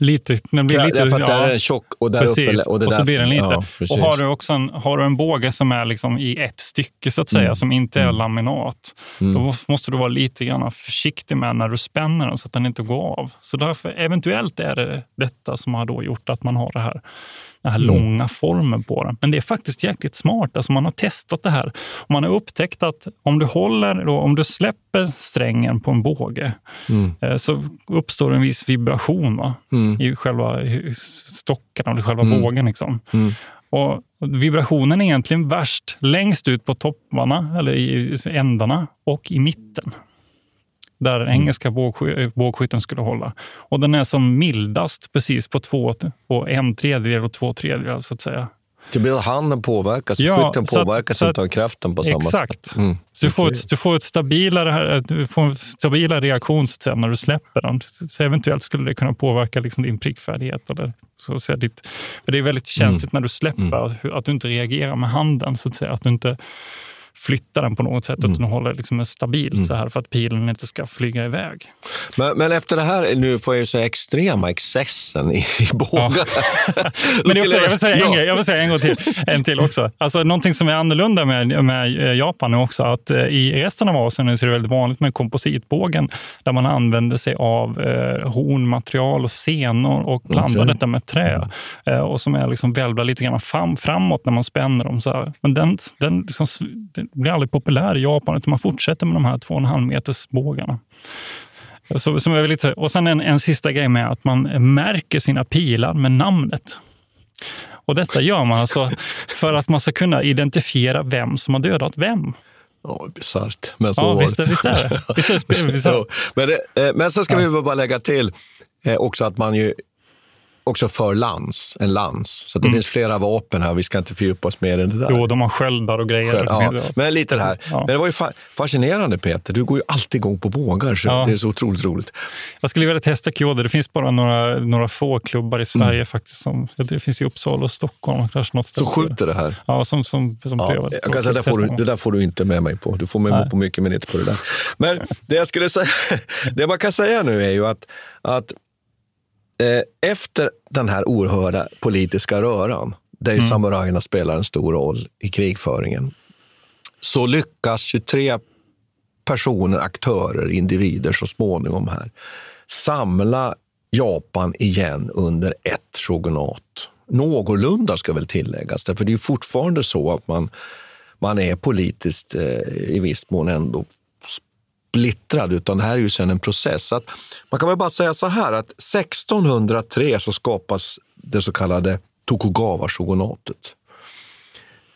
Lite, den blir lite, Därför att ja, där är den tjock och där precis, uppe... Och, det och så blir den lite. Ja, och har du, också en, har du en båge som är liksom i ett stycke, så att säga, mm. som inte är mm. laminat, mm. då måste du vara lite grann försiktig med när du spänner den så att den inte går av. Så därför, eventuellt är det detta som har då gjort att man har det här den här mm. långa formen på den. Men det är faktiskt jäkligt smart. Alltså man har testat det här. Och man har upptäckt att om du håller, då, om du släpper strängen på en båge mm. eh, så uppstår en viss vibration va? Mm. i själva stockarna, eller själva mm. bågen. Liksom. Mm. Och vibrationen är egentligen värst längst ut på topparna, eller i ändarna och i mitten där den mm. engelska bågsky bågskytten skulle hålla. Och den är som mildast precis på två och en tredjedel och två tredjedelar så att säga. Det blir att handen påverkas, ja, skytten påverkas inte av kraften på samma exakt. sätt. Mm. Så du får, ett, du, får ett stabilare, du får en stabilare reaktion så när du släpper den. Så eventuellt skulle det kunna påverka liksom din prickfärdighet. Eller så att säga, ditt, för det är väldigt känsligt mm. när du släpper, mm. att du inte reagerar med handen. så att säga. Att du inte flytta den på något sätt mm. utan hålla liksom stabil mm. så här för att pilen inte ska flyga iväg. Men, men efter det här, nu får jag ju säga extrema excessen i, i bågar. Ja. men också, jag, vill säga en, ja. jag vill säga en gång till, en till också. Alltså, någonting som är annorlunda med, med eh, Japan är också att eh, i resten av Asien så är det väldigt vanligt med kompositbågen där man använder sig av eh, hornmaterial och senor och blandar okay. detta med trä. Eh, och som är liksom välvlar lite grann fram, framåt när man spänner dem. Så här. Men den, den, liksom, blir aldrig populär i Japan, utan man fortsätter med de här 2,5 meters bågarna. Så, som är väldigt, och sen en, en sista grej med att man märker sina pilar med namnet. Och detta gör man alltså för att man ska kunna identifiera vem som har dödat vem. Ja, bisarrt. Men så ja, visst, visst är det. Visst är det visst men, det, eh, men sen ska vi bara lägga till eh, också att man ju också för lans, en lans. Så det mm. finns flera vapen här. Vi ska inte fördjupa oss mer i det där. Jo, de har sköldar och grejer. Sköld, ja. Men lite det här. Ja. Men det var ju fa fascinerande Peter. Du går ju alltid igång på bågar, så ja. det är så otroligt roligt. Jag skulle vilja testa Kyoto. Det finns bara några, några få klubbar i Sverige mm. faktiskt. Som, det finns i Uppsala och Stockholm. Kanske något som skjuter det här? Ja, som, som, som ja. prövar. Jag kan säga, det, får du, det där får du inte med mig på. Du får med mig på mycket, men inte på det där. Men det jag skulle säga, det man kan säga nu är ju att, att Eh, efter den här oerhörda politiska röran, där mm. samurajerna spelar en stor roll i krigföringen, så lyckas 23 personer, aktörer, individer så småningom här samla Japan igen under ett shogunat. Någorlunda ska väl tilläggas, för det är fortfarande så att man, man är politiskt eh, i viss mån ändå splittrad, utan det här är ju sedan en process. Att man kan väl bara säga så här att 1603 så skapas det så kallade Tokugawa-shogunatet.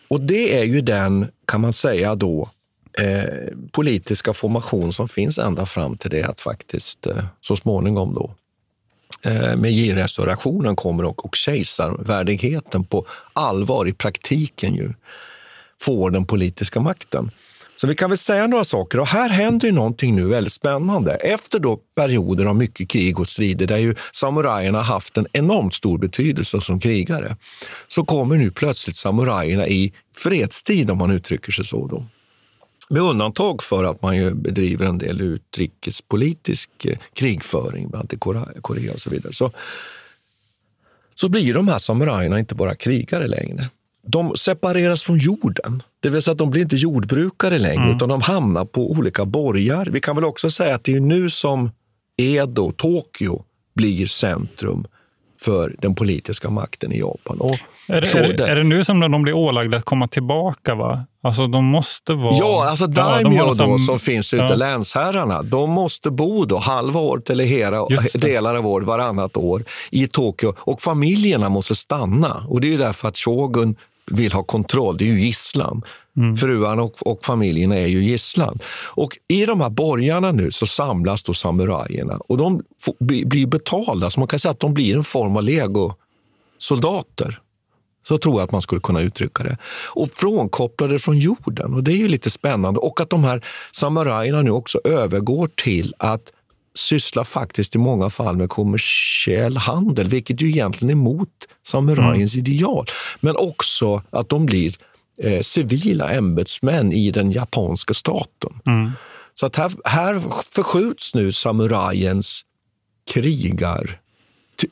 Och det är ju den, kan man säga då, eh, politiska formation som finns ända fram till det att faktiskt eh, så småningom då eh, Meiji-restaurationen kommer och, och kejsarvärdigheten på allvar i praktiken ju får den politiska makten. Så vi kan väl säga några saker. Och här händer ju någonting nu väldigt spännande. Efter då perioder av mycket krig och strider där ju samurajerna haft en enormt stor betydelse som krigare, så kommer nu plötsligt samurajerna i fredstid, om man uttrycker sig så. Då. Med undantag för att man ju bedriver en del utrikespolitisk eh, krigföring, bland annat i Korea och så vidare. Så, så blir de här samurajerna inte bara krigare längre de separeras från jorden. Det vill säga att de blir inte jordbrukare längre, mm. utan de hamnar på olika borgar. Vi kan väl också säga att det är nu som Edo, Tokyo, blir centrum för den politiska makten i Japan. Och är, det, är, det, är det nu som de blir ålagda att komma tillbaka? va? Alltså de måste vara... Ja, alltså daimyo ja, som, då, som finns ute, ja. länsherrarna, de måste bo då halva året eller hela delar av år, varannat år i Tokyo. Och familjerna måste stanna. Och det är därför att shogun vill ha kontroll. Det är ju gisslan. Mm. Fruarna och, och familjerna är ju gisslan. Och I de här borgarna nu så samlas då samurajerna och de får, blir betalda. Så man kan säga att de blir en form av legosoldater. Så tror jag att man skulle kunna uttrycka det. Och frånkopplade från jorden. Och Det är ju lite spännande. Och att de här samurajerna nu också övergår till att sysslar faktiskt i många fall med kommersiell handel, vilket ju egentligen är emot samurajens mm. ideal. Men också att de blir eh, civila ämbetsmän i den japanska staten. Mm. Så att här, här förskjuts nu samurajens krigar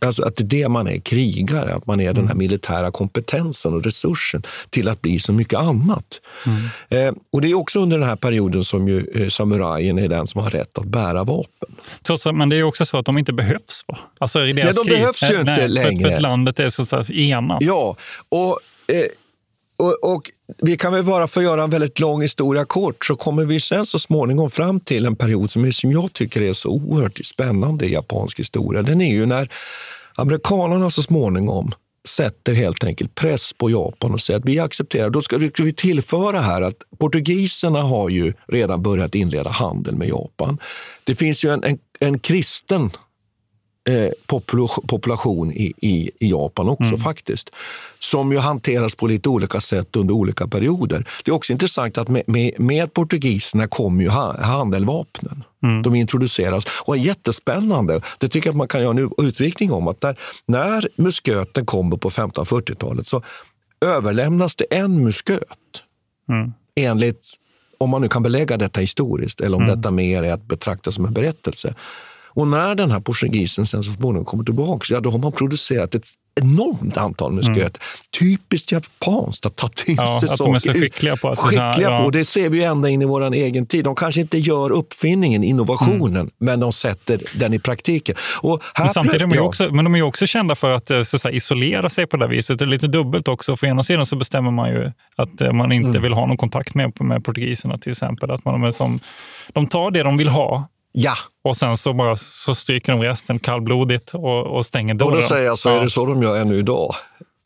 alltså att det är det man är, krigare, att man är den här mm. militära kompetensen och resursen till att bli så mycket annat. Mm. Eh, och Det är också under den här perioden som ju eh, samurajen är den som har rätt att bära vapen. Trots, men det är också så att de inte behövs. Va? Alltså i deras Nej, de krig, behövs ju inte nej, längre. För, för att landet är så, så enat. Ja, och eh, och, och, vi kan väl bara få göra en väldigt lång historia kort, så kommer vi sen så småningom fram till en period som, är, som jag tycker är så oerhört spännande i japansk historia. Den är ju när amerikanerna så småningom sätter helt enkelt press på Japan och säger att vi accepterar. Då ska vi tillföra här att portugiserna har ju redan börjat inleda handel med Japan. Det finns ju en, en, en kristen eh, population i, i, i Japan också mm. faktiskt. Som ju hanteras på lite olika sätt under olika perioder. Det är också intressant att med, med, med portugiserna kom ju handeldvapnen. Mm. De introduceras och är jättespännande. Det tycker jag att man kan göra en utvikning om. att där, När musköten kommer på 1540-talet så överlämnas det en musköt mm. enligt om man nu kan belägga detta historiskt eller om mm. detta mer är att betrakta som en berättelse. Och när den här portugisen sen så småningom kommer tillbaka, ja, då har man producerat ett enormt antal musköt. Mm. Typiskt japanskt att ta till ja, sig att de är så skickliga på att... Skickliga ja. på, det ser vi ända in i vår egen tid. De kanske inte gör uppfinningen, innovationen, mm. men de sätter den i praktiken. Och här men samtidigt är de, också, men de är också kända för att eh, så, så isolera sig på det viset. Det är lite dubbelt också. För ena sidan så bestämmer man ju att eh, man inte mm. vill ha någon kontakt med, med portugiserna till exempel. Att man, som, de tar det de vill ha Ja. Och sen så bara så stryker de resten kallblodigt och, och stänger dörren. Och då säger jag så, ja. är det så de gör ännu idag?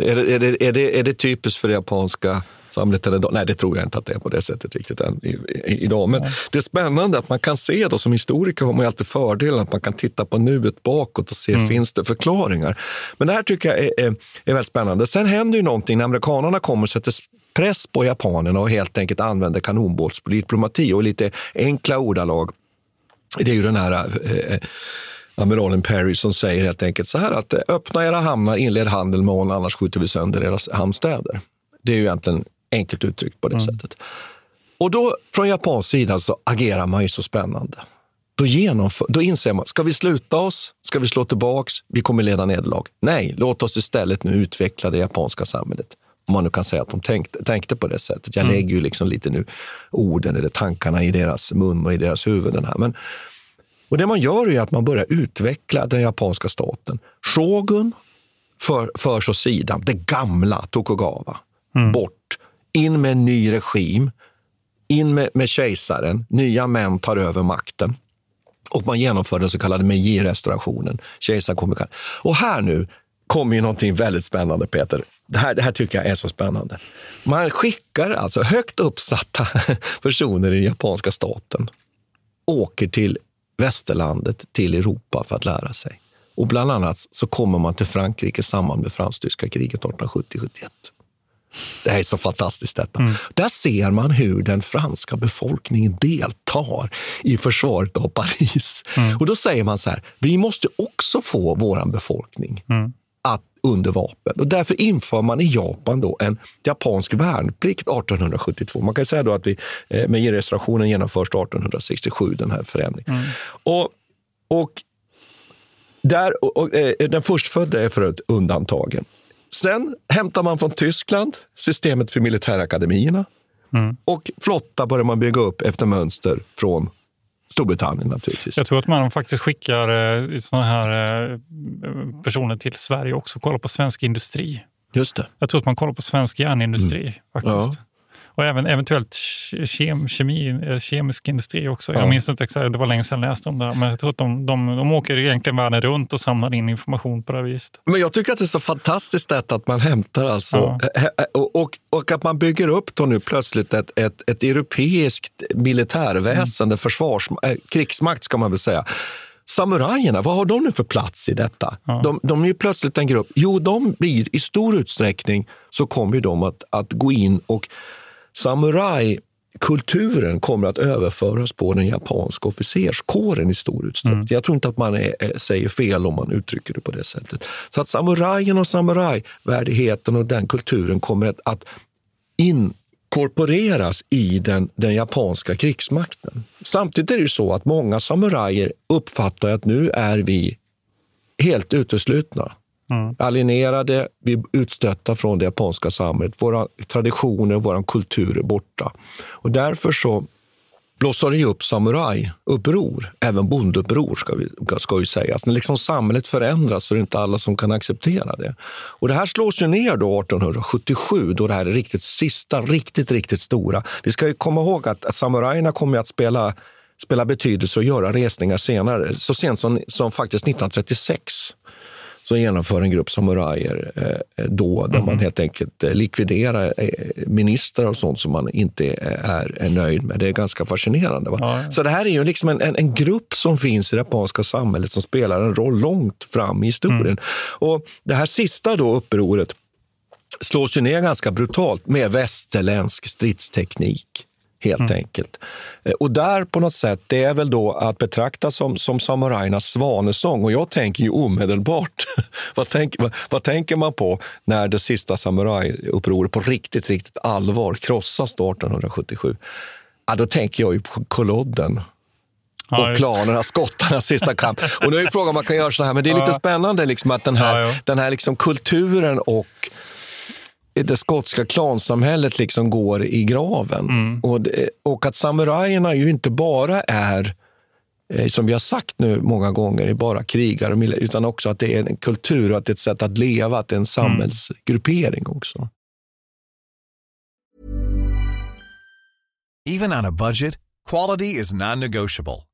Är det, är det, är det, är det typiskt för det japanska samhället idag? Nej, det tror jag inte att det är på det sättet riktigt än i, i, idag. Men ja. det är spännande att man kan se, då, som historiker har man alltid fördelen att man kan titta på nuet bakåt och se, mm. finns det förklaringar? Men det här tycker jag är, är, är väldigt spännande. Sen händer ju någonting när amerikanerna kommer och sätter press på japanerna och helt enkelt använder kanonbåtsdiplomati och lite enkla ordalag det är ju den här eh, amiralen Perry som säger helt enkelt så här att eh, öppna era hamnar, inled handel med oss, annars skjuter vi sönder era hamnstäder. Det är ju egentligen enkelt uttryckt på det mm. sättet. Och då från japansk sida så agerar man ju så spännande. Då, genomför, då inser man, ska vi sluta oss? Ska vi slå tillbaks? Vi kommer leda nederlag. Nej, låt oss istället nu utveckla det japanska samhället. Om man nu kan säga att de tänkte, tänkte på det sättet. Jag mm. lägger ju liksom lite nu orden eller tankarna i deras mun och i deras huvuden. Här. Men, och det man gör är att man börjar utveckla den japanska staten. Shogun för, förs åt sidan, det gamla Tokugawa. Mm. Bort. In med en ny regim. In med, med kejsaren. Nya män tar över makten. Och man genomför den så kallade Meiji-restaurationen. Kommer Och här nu kommer ju någonting väldigt spännande, Peter. Det här, det här tycker jag är så spännande. Man skickar alltså högt uppsatta personer i den japanska staten åker till västerlandet, till Europa för att lära sig. Och bland annat så kommer man till Frankrike i samband med fransk-tyska kriget 1870-71. Det här är så fantastiskt. detta. Mm. Där ser man hur den franska befolkningen deltar i försvaret av Paris. Mm. Och Då säger man så här, vi måste också få vår befolkning mm under vapen. Och därför inför man i Japan då en japansk värnplikt 1872. Man kan säga då att vi, eh, med restaurationen genomförs 1867, den här förändringen. Mm. Och, och, där, och, och, eh, den förstfödda är för ett undantagen. Sen hämtar man från Tyskland systemet för militärakademierna mm. och flotta börjar man bygga upp efter mönster från Storbritannien naturligtvis. Jag tror att man faktiskt skickar eh, såna här eh, personer till Sverige också och kollar på svensk industri. Just det. Jag tror att man kollar på svensk järnindustri mm. faktiskt. Ja. Och även eventuellt kem, kemi, eh, kemisk industri också. Ja. Jag minns inte exakt, det var länge sedan jag läste om det. Men jag tror att de, de, de åker egentligen världen runt och samlar in information på det viset. Men jag tycker att det är så fantastiskt detta att man hämtar alltså, ja. och, och, och, att man bygger upp då nu plötsligt ett, ett, ett europeiskt militärväsende, mm. försvars, äh, krigsmakt ska man väl säga. Samurajerna, vad har de nu för plats i detta? Ja. De, de är ju plötsligt en grupp. Jo, de blir i stor utsträckning så kommer de att, att gå in och samurajkulturen kommer att överföras på den japanska officerskåren i stor utsträckning. Mm. Jag tror inte att man är, säger fel om man uttrycker det på det sättet. Så att samurajen och samurajvärdigheten och den kulturen kommer att, att inkorporeras i den, den japanska krigsmakten. Samtidigt är det så att många samurajer uppfattar att nu är vi helt uteslutna. Mm. Alienerade, vi är utstötta från det japanska samhället. Våra traditioner, vår kultur är borta. Och därför så blossar det upp samurajuppror, även bondeuppror ska, vi, ska ju sägas. När liksom samhället förändras så är det inte alla som kan acceptera det. Och det här slås ju ner då 1877 då det här är riktigt sista, riktigt, riktigt stora. Vi ska ju komma ihåg att, att samurajerna kommer att spela, spela betydelse och göra resningar senare. Så sent som, som faktiskt 1936 så genomför en grupp samurajer eh, då, där mm. man helt enkelt eh, likviderar eh, ministrar och sånt som man inte är, är nöjd med. Det är ganska fascinerande. Ja. Så det här är ju liksom en, en, en, grupp som finns i det japanska samhället som spelar en roll långt fram i historien. Mm. Och Det här sista då upproret slås ju ner ganska brutalt med västerländsk stridsteknik helt mm. enkelt. Eh, och där på något sätt, det är väl då att betrakta som, som samurajernas svanesång. Och jag tänker ju omedelbart, vad, tänk, vad, vad, tänker man på när det sista samurajupproret på riktigt, riktigt allvar krossas 1877? Ja, då tänker jag ju på kolodden och ja, klanerna, skottarnas sista kamp. Och nu är frågan om man kan göra så här, men det är lite spännande liksom att den här, ja, den här liksom kulturen och det skotska klansamhället liksom går i graven. Mm. Och, det, och att samurajerna ju inte bara är eh, som vi har sagt nu många gånger, bara krigare, utan också att det är en kultur och att det är ett sätt att leva, att det är en mm. samhällsgruppering också. Even on a budget, quality is non-negotiable.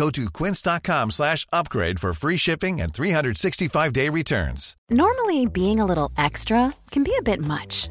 Go to quince.com slash upgrade for free shipping and 365-day returns. Normally, being a little extra can be a bit much.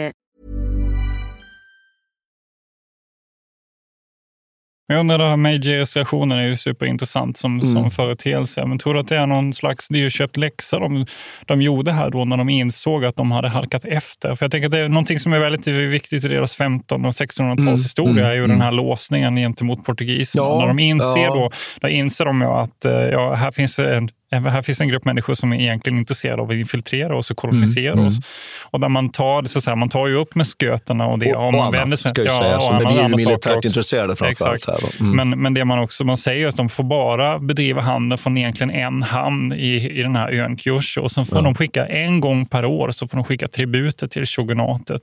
Jag undrar, det här Meiji-restriktionen är ju superintressant som, mm. som företeelse. Men tror du att det är någon slags dyrköpt läxa de, de gjorde här då när de insåg att de hade halkat efter? För jag tänker att det är någonting som är väldigt viktigt i deras 1500 och 1600-talshistoria mm. är ju mm. den här låsningen gentemot portugiserna. Ja, när de inser ja. då, då inser de ju att eh, ja, här finns en här finns en grupp människor som är egentligen intresserade av att infiltrera oss och kolonisera mm, oss. Mm. Och där man tar, så säga, man tar ju upp med sköterna och det. Och, och man annat, vänder sig, ska jag säga. Ja, men vi är ju militärt intresserade framförallt. Här mm. men, men det man också man säger är att de får bara bedriva handel från egentligen en hamn i, i den här ön Kyushu. Och sen får ja. de skicka en gång per år så får de skicka tributer till shogunatet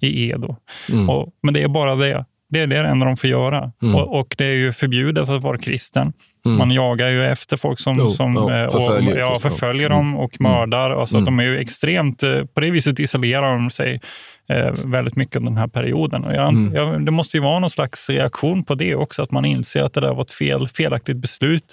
i Edo. Mm. Och, men det är bara det. Det är det enda de får göra. Mm. Och, och, det är ju förbjudet att vara kristen. Mm. Man jagar ju efter folk som, jo, som jo, eh, förföljer, och, ja, förföljer dem mm. och mördar. Alltså, mm. De är ju extremt, eh, på det viset isolerar de sig eh, väldigt mycket under den här perioden. Och jag, mm. jag, det måste ju vara någon slags reaktion på det också, att man inser att det där var ett fel, felaktigt beslut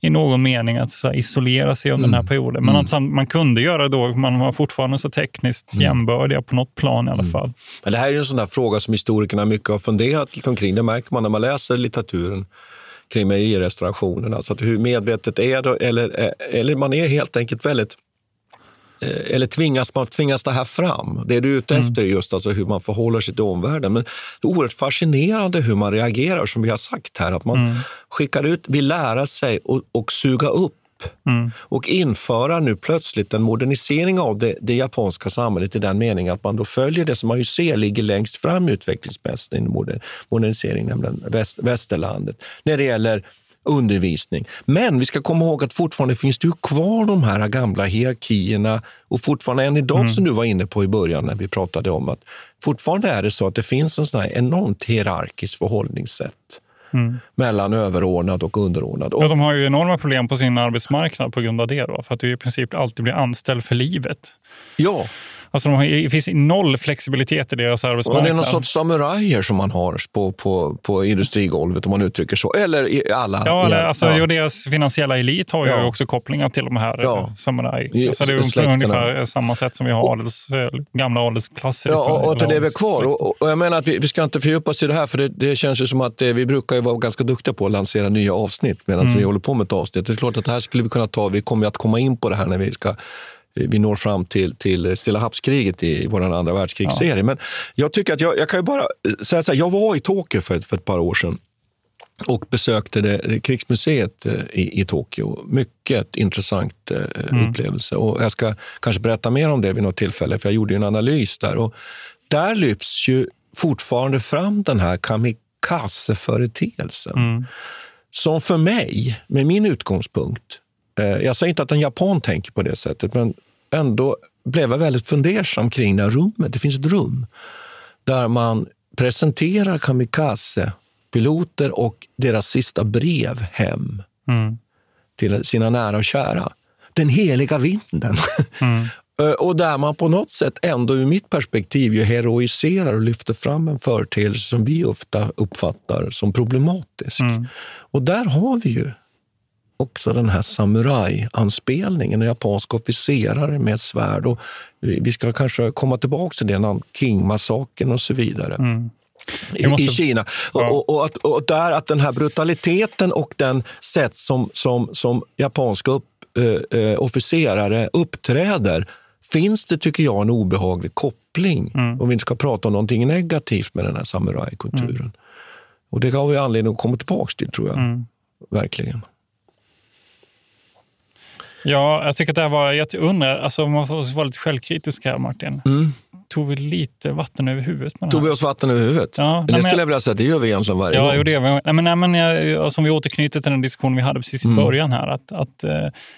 i någon mening att så, isolera sig under mm. den här mm. perioden. Men mm. att man kunde göra det då, man var fortfarande så tekniskt mm. jämbördiga på något plan i alla mm. fall. Men det här är en sån där fråga som historikerna mycket har funderat lite omkring. Det märker man när man läser litteraturen kring mejerirestaurationen. Alltså hur medvetet är det, eller, eller man är helt enkelt väldigt Eh, eller tvingas man tvingas det här fram? Det är du ute mm. efter just alltså hur man förhåller sig till omvärlden. Men det är oerhört fascinerande hur man reagerar, som vi har sagt här. Att man mm. skickar ut, vill lära sig och, och suga upp Mm. och införa nu plötsligt en modernisering av det, det, japanska samhället i den meningen att man då följer det som man ju ser ligger längst fram utvecklingsmässigt i modernisering, nämligen väst, västerlandet. När det gäller undervisning. Men vi ska komma ihåg att fortfarande finns det ju kvar de här gamla hierarkierna och fortfarande än idag, mm. som du var inne på i början när vi pratade om att fortfarande är det så att det finns en sån här enormt hierarkiskt förhållningssätt. Mm. mellan överordnad och underordnad. Ja, de har ju enorma problem på sin arbetsmarknad på grund av det. Då, för att du i princip alltid blir anställd för livet. Ja, Alltså de har, det finns noll flexibilitet i deras arbetsmarknad. det är någon sorts samurajer som man har på, på, på industrigolvet om man uttrycker så. Eller i alla. Ja, eller, alltså, ja. deras finansiella elit har ju ja. också kopplingar till de här ja. samuraj. Alltså, det är ungefär samma sätt som vi har adels, gamla adelsklasser Ja, och, och det lever kvar. Och, och, jag menar att vi, vi ska inte fördjupa oss i det här, för det, det känns ju som att det, vi brukar ju vara ganska duktiga på att lansera nya avsnitt medan mm. vi håller på med ett avsnitt. Det är klart att det här skulle vi kunna ta, vi kommer att komma in på det här när vi ska vi når fram till, till Stilla havskriget i vår andra världskrigsserie. Ja. Men jag tycker att jag, jag kan ju bara säga så här, jag var i Tokyo för, för ett par år sedan och besökte det, krigsmuseet eh, i, i Tokyo. Mycket intressant eh, mm. upplevelse. Och jag ska kanske berätta mer om det vid något tillfälle, för jag gjorde en analys där. Och där lyfts ju fortfarande fram den här kamikaze-företeelsen. Mm. Som för mig, med min utgångspunkt, eh, jag säger inte att en japan tänker på det sättet, men ändå blev jag väldigt fundersam kring det här rummet. Det finns ett rum där man presenterar kamikaze-piloter och deras sista brev hem mm. till sina nära och kära. Den heliga vinden. Mm. Eh, och där man på något sätt ändå ur mitt perspektiv ju heroiserar och lyfter fram en företeelse som vi ofta uppfattar som problematisk. Mm. Och där har vi ju också den här samuraj-anspelningen, en japansk officerare med ett svärd. Och vi ska kanske komma tillbaka till det, King-massakern och så vidare. Mm. Måste... I, Kina. Ja. Och, och, och, och, där att den här brutaliteten och den sätt som, som, som japanska upp, eh, eh officerare uppträder finns det, tycker jag, en obehaglig koppling, mm. om vi inte ska prata om någonting negativt med den här samurajkulturen. Mm. Och det har vi anledning att komma tillbaka till, tror jag. Mm. Verkligen. Ja, jag tycker att det här var... Jag undrar, alltså, om man får vara lite självkritisk här, Martin. Mm tog vi lite vatten över huvudet. Med tog vi oss vatten över huvudet? Ja, det nej, skulle jag vilja säga det gör vi egentligen varje ja, gång. Jo, det nej, men, nej, men jag, som vi återknyter till den diskussion vi hade precis i mm. början här, att, att uh,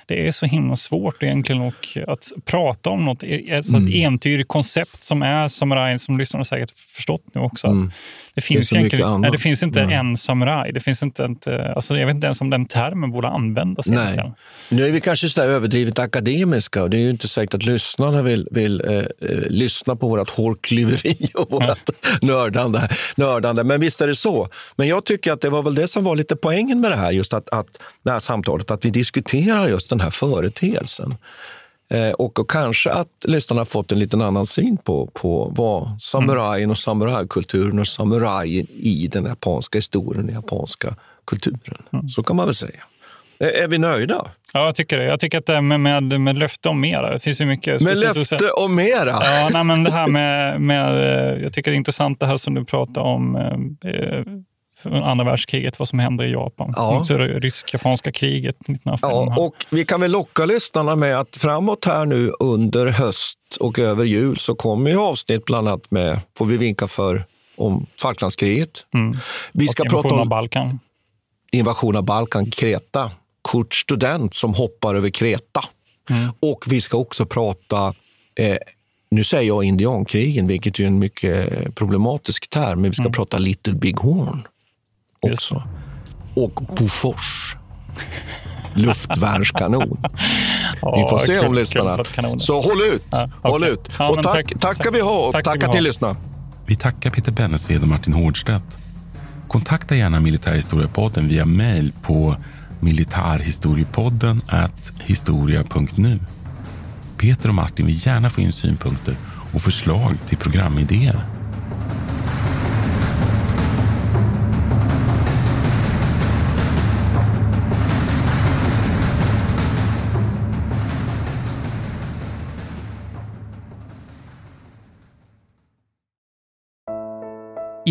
det är så himla svårt egentligen och att prata om något, alltså mm. ett entydigt koncept som är samurajen, som lyssnarna säkert förstått nu också. Mm. Det finns, det, egentligen, nej, det finns inte mm. en samuraj. Det finns inte, inte, alltså jag vet inte ens om den termen borde användas. Nej. Egentligen. Nu är vi kanske så överdrivet akademiska och det är ju inte säkert att lyssnarna vill, vill eh, eh, lyssna på vårt hårklyveri och vårt nördande, nördande. Men visst är det så. Men jag tycker att det var väl det som var lite poängen med det här, just att, att det här samtalet, att vi diskuterar just den här företeelsen. Eh, och, och, kanske att lyssnarna har fått en liten annan syn på, på vad samurajen och samurajkulturen och samurajen i den japanska historien, den japanska kulturen. Mm. Så kan man väl säga. Är, vi nöjda? Ja, jag tycker det. Jag tycker att det med, med, med löfte om mera. Det finns ju mycket. Med löfte om mera? Ja, nej, men det här med, med... Eh, jag tycker det är intressant det här som du pratar om. Eh, andra världskriget, vad som händer i Japan. Ja. Rysk-japanska kriget 1905. Ja, och vi kan väl locka lyssnarna med att framåt här nu under höst och över jul så kommer ju avsnitt bland annat med, får vi vinka för, om Falklandskriget. Mm. Vi ska prata om Balkan. invasion av Balkan, Kreta. Kurt Student som hoppar över Kreta. Mm. Och vi ska också prata eh, nu säger jag indiankrigen, vilket är en mycket problematisk term, men vi ska mm. prata Little Big Horn också. Och Bofors luftvärnskanon. Vi får se om lyssnarna... Så håll ut! Ja, okay. håll ut. Ja, och tack, tack, tack ska vi ha och tack tacka till lyssna. Vi tackar Peter Bennesved och Martin Hårdstedt. Kontakta gärna Militärhistoriepodden via mejl på militarhistoriepodden historia.nu. Peter och Martin vill gärna få in synpunkter och förslag till programidéer.